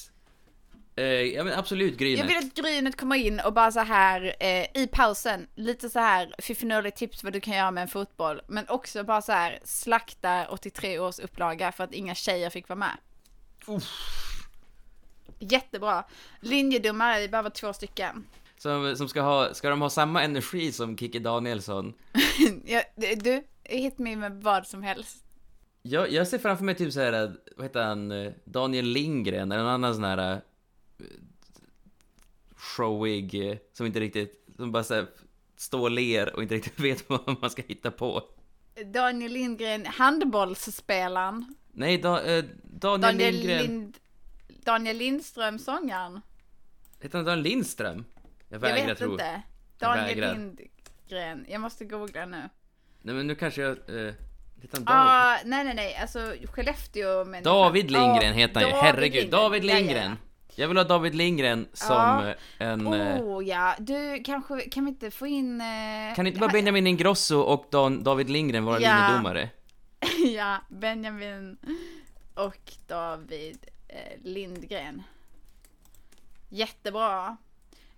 Eh, ja men absolut Grynet. Jag vill att Grynet kommer in och bara så här eh, i pausen, lite så här fiffinurligt tips vad du kan göra med en fotboll. Men också bara så här slakta 83 års upplaga för att inga tjejer fick vara med. Jättebra. Linjedomare, vi behöver två stycken. Som, som ska ha, ska de ha samma energi som Kikki Danielsson? Ja, du, hit me med vad som helst. Jag, jag ser framför mig typ så här, vad heter han, eh, Daniel Lindgren eller någon annan sån här eh, showig, eh, som inte riktigt, som bara så här, står och ler och inte riktigt vet vad man ska hitta på. Daniel Lindgren, handbollsspelaren. Nej, da, eh, Daniel, Daniel, Lindgren, Lind, Daniel Lindström, sångaren. heter han Daniel Lindström? Jag Jag vägrar vet tro. inte. Jag Daniel. Lindgren. Jag måste googla nu. Nej men nu kanske jag, eh, heter han? Ah, nej nej nej, alltså Skellefteå men... David Lindgren Ah, heter han ju, herregud, Lindgren. David Ja, ja, Lindgren. ja. Jag vill ha David Lindgren som eh, en... eh, Oh ja, du kanske, kan vi inte få in... eh, Kan inte bara Benjamin Ingrosso och Dan, David Lindgren vara Ja. linjedomare? ja, Benjamin och David eh, Lindgren. Jättebra.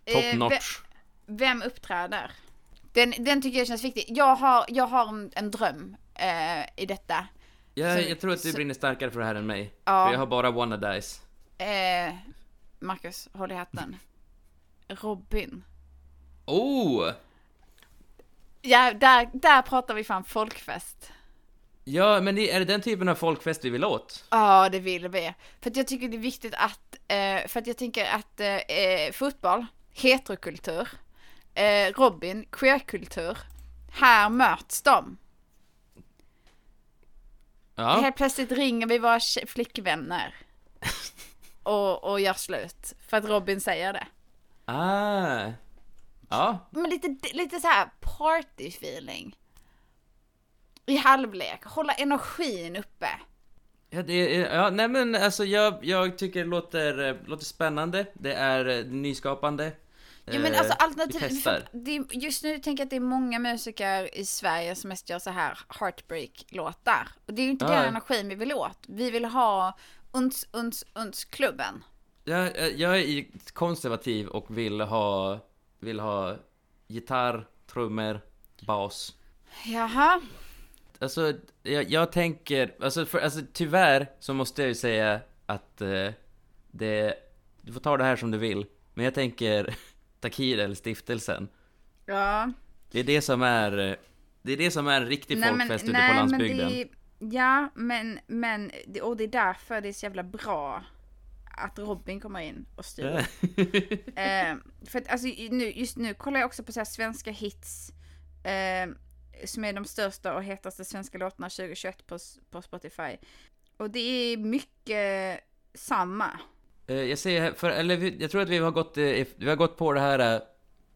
Top Eh, ve- notch. Vem uppträder? Den, den tycker jag känns viktig. Jag har, jag har en, en dröm eh, i detta. Jag, Så- jag tror att du så- brinner starkare för det här än mig. Ja. För jag har bara Wanna Dice. Eh, Marcus, håll i hatten. Robin. Oh! Ja, där, där pratar vi fan folkfest. Ja, men är det den typen av folkfest vi vill åt? Ja, det vill vi. För att jag tycker det är viktigt att, eh, för att jag tänker att eh, eh, fotboll, heterokultur, eh, Robin, queerkultur, här möts de. Ja. Helt plötsligt ringer vi våra flickvänner och, och gör slut. För att Robin säger det. Ah. Ja. Men lite, lite så här party feeling. I halvlek, hålla energin uppe. Ja, det, ja, nej men alltså jag, jag tycker det låter, låter spännande. Det är eh, nyskapande. Ja men Eh, alltså vi alternativ, för testar. att det, är- just nu tänker jag att det är många musiker i Sverige som mest gör så här heartbreak-låtar. Och det är ju inte Ja. den energin vi vill åt. Vi vill ha uns, uns, uns klubben. Jag, jag- jag är konservativ och vill ha, vill ha gitarr, trummor, bas. Jaha. Alltså, jag, jag tänker, alltså, för, alltså tyvärr så måste jag ju säga att eh, det, du får ta det här som du vill, men jag tänker Takir eller stiftelsen. Ja. Det är det som är, det är det som är en riktig folkfest ute på men landsbygden. det, ja, men, men, och det är därför det är så jävla bra att Robin kommer in och styr. eh, för att alltså nu, just nu kollar jag också på så svenska hits. Eh, som är de största och hetaste svenska låtarna 2021 på, på Spotify. Och det är mycket samma. Eh, Jag säger, för, eller jag tror att vi har gått, eh, vi har gått på det här eh,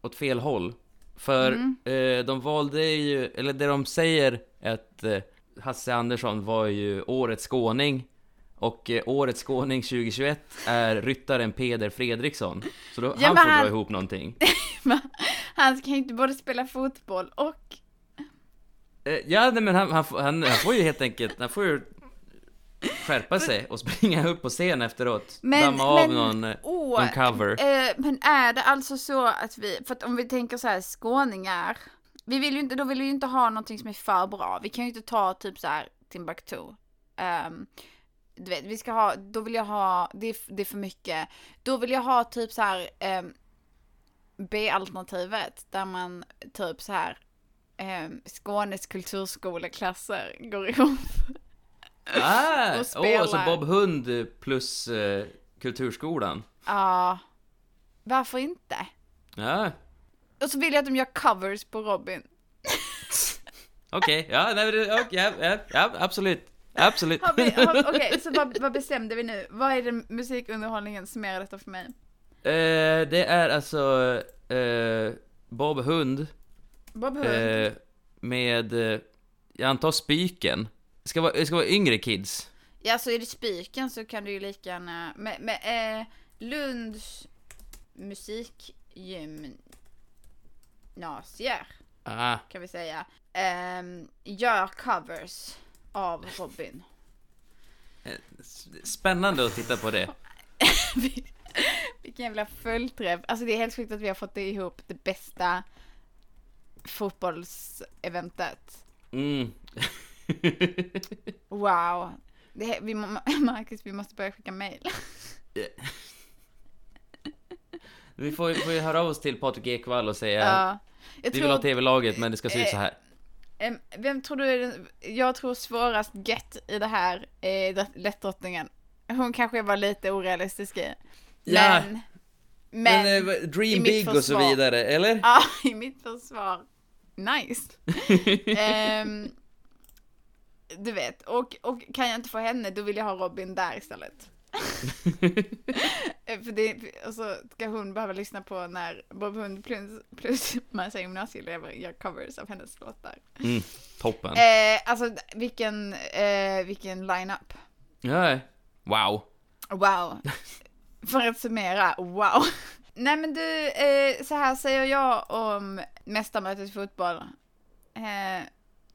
åt fel håll. För Mm. de valde ju, eller det de säger är att Hasse Andersson var ju årets skåning. Och årets skåning 2021 är ryttaren Peder Fredriksson. Så då, Ja, han får han- dra ihop någonting. Han ska ju inte både spela fotboll och... Ja, nej, men han, han, han, han får ju helt enkelt, han får ju skärpa sig och springa upp på scen efteråt. Men, Damma av men, någon, eh, åh, någon cover. Eh, men är det alltså så att vi, för att om vi tänker så här skåningar, vi vill ju inte, då vill vi ju inte ha någonting som är för bra. Vi kan ju inte ta typ så här Timbuktu. Um, du vet, vi ska ha, då vill jag ha, det är, det är för mycket. Då vill jag ha typ så här ehm, B-alternativet där man typ så här um, Skånes kulturskoleklasser går ihop. Ah! och Åh, spelar. så Bob Hund plus eh, Kulturskolan. Ja, varför inte? Ja, Och så vill jag att de gör covers på Robin. okej. Ja, nej, okej, ja, ja, ja, absolut. Absolut. Okej, så vad, vad bestämde vi nu? Vad är det musikunderhållningen som är detta för mig? Eh, det är alltså eh, Bob Hund Bob Hund? eh, med, eh, jag antar Spyken. Ska vara, ska vara yngre kids. Ja, så är det Spiken så kan du ju lika gärna, med, med eh, Lunds musikgymnasier Ah, kan vi säga, ehm, gör covers av Robin. spännande att titta på det. Vilken jävla fullträff. Alltså det är helt sjukt att vi har fått ihop det bästa fotbollseventet. Mm. Wow. Det, vi, Marcus, vi måste börja skicka mail. Vi får, får ju höra av oss till Patrik Ekwall och säga Ja. Vi vill ha tror, TV-laget men det ska se ut så här. em, vem tror du är den, jag tror svårast get i det här är lättdrottningen. Hon kanske var lite orealistisk i. Ja. Men, men, Men, eh, Dream Big och så försvar- vidare, eller? ja, i mitt försvar, nice. Ehm, du vet, och, och kan jag inte få henne då vill jag ha Robin där istället. För det, och så ska hon behöva lyssna på när Bob Hund plus, plus massa gymnasieelever gör covers av hennes låtar. Mm, toppen. Eh, alltså vilken, eh, vilken line-up. Ja, wow. Wow. För att summera, wow. Nej men du, eh, så här säger jag om mästarmötet i fotboll. Eh,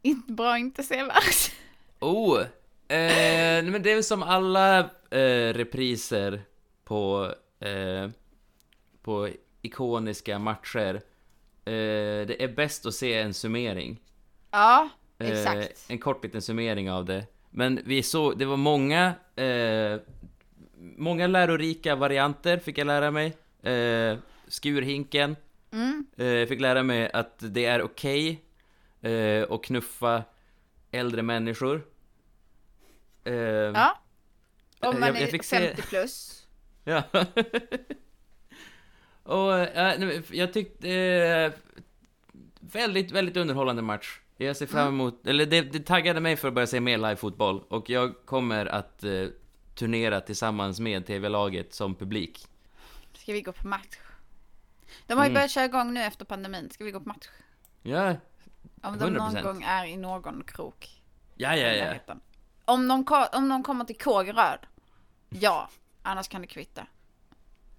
inte bra, inte sevärt. Oh! Eh, nej, men det är som alla eh, repriser på, eh, på ikoniska matcher. Eh, det är bäst att se en summering. Ja, Eh, exakt. en kort liten summering av det. Men vi såg, det var många, eh, många lärorika varianter fick jag lära mig. Skurhinken. Mm. Fick lära mig att det är okej eh, att knuffa äldre människor. Eh, Ja. Om man jag- jag är fick se- 50 plus. Ja. Och men jag tyckte... Eh, väldigt, väldigt underhållande match. Jag ser fram emot... Eller det, det taggade mig för att börja se mer live-fotboll. Och jag kommer att eh, turnera tillsammans med TV-laget som publik. Ska vi gå på match? De har ju Mm. börjat köra igång nu efter pandemin. Ska vi gå på match? Ja, Om de någon 100%. gång är i någon krok. ja, ja. ja. Om någon, om någon kommer till Kågeröd. Ja, annars kan det kvitta.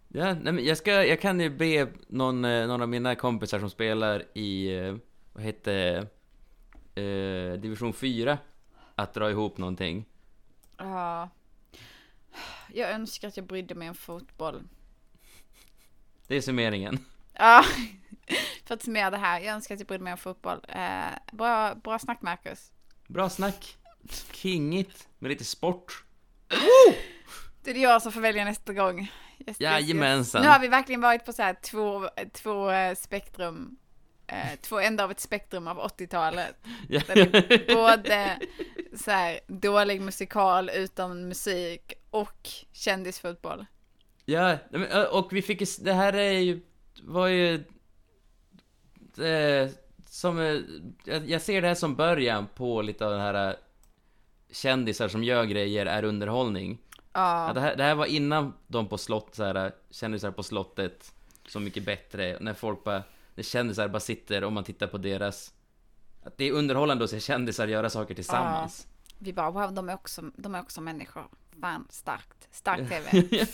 ja nej, men jag, ska, jag kan ju be någon, eh, någon av mina kompisar som spelar i... Eh, vad heter eh, Division 4 att dra ihop någonting. Ja. Jag önskar att jag brydde mig om fotboll. Det är summeringen. Ja, för att summera det här. Jag önskar att jag brydde mig om fotboll. Eh, bra, bra snack Marcus. Bra snack. Kingigt med lite sport. Det är jag som får välja nästa gång. Yes. Jajamensan. Nu har vi verkligen varit på så här två, två eh, spektrum. Eh, två ändar av ett spektrum av 80-talet. Ja. Där det är både så här dålig musikal utan musik och kändisfotboll. Ja, och vi fick det här är ju, var ju, eh, som, eh, jag ser det här som början på lite av den här kändisar som gör grejer är underhållning. Ja, Ja, det, här, det här var innan de på slott, så här, kändisar på slottet, Så mycket bättre, när folk bara, när kändisar bara sitter och man tittar på deras, att det är underhållande att se kändisar göra saker tillsammans. vi bara wow, de är också, de är också människor. Fan, starkt. Stark TV.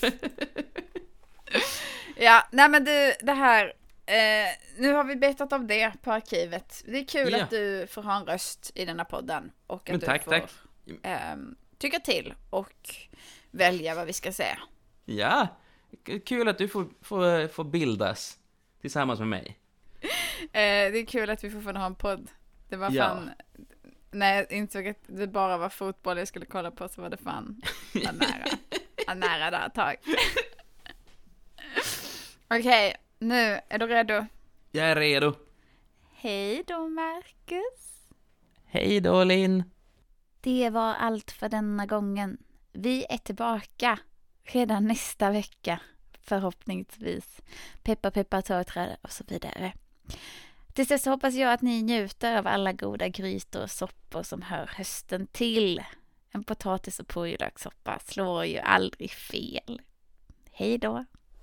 ja, nej men du, det här. Eh, nu har vi betat av det på arkivet. Det är kul Ja. att du får ha en röst i denna podden. Och att Men du tack, får tack. Ehm, tycka till och välja vad vi ska säga. Ja, kul att du får, får, får bildas tillsammans med mig. Eh, det är kul att vi fortfarande har en podd. Det var Ja. fan, när jag insåg att det bara var fotboll jag skulle kolla på så var det fan var nära. Var nära där ett tag. Okej, nu är du redo? Jag är redo. Hej då Marcus. Hej då Linn. Det var allt för denna gången. Vi är tillbaka redan nästa vecka, förhoppningsvis. Peppa peppa törträd och så vidare. Tills dess hoppas jag att ni njuter av alla goda grytor och soppor som hör hösten till. En potatis och purjolökssoppa slår ju aldrig fel. Hej då!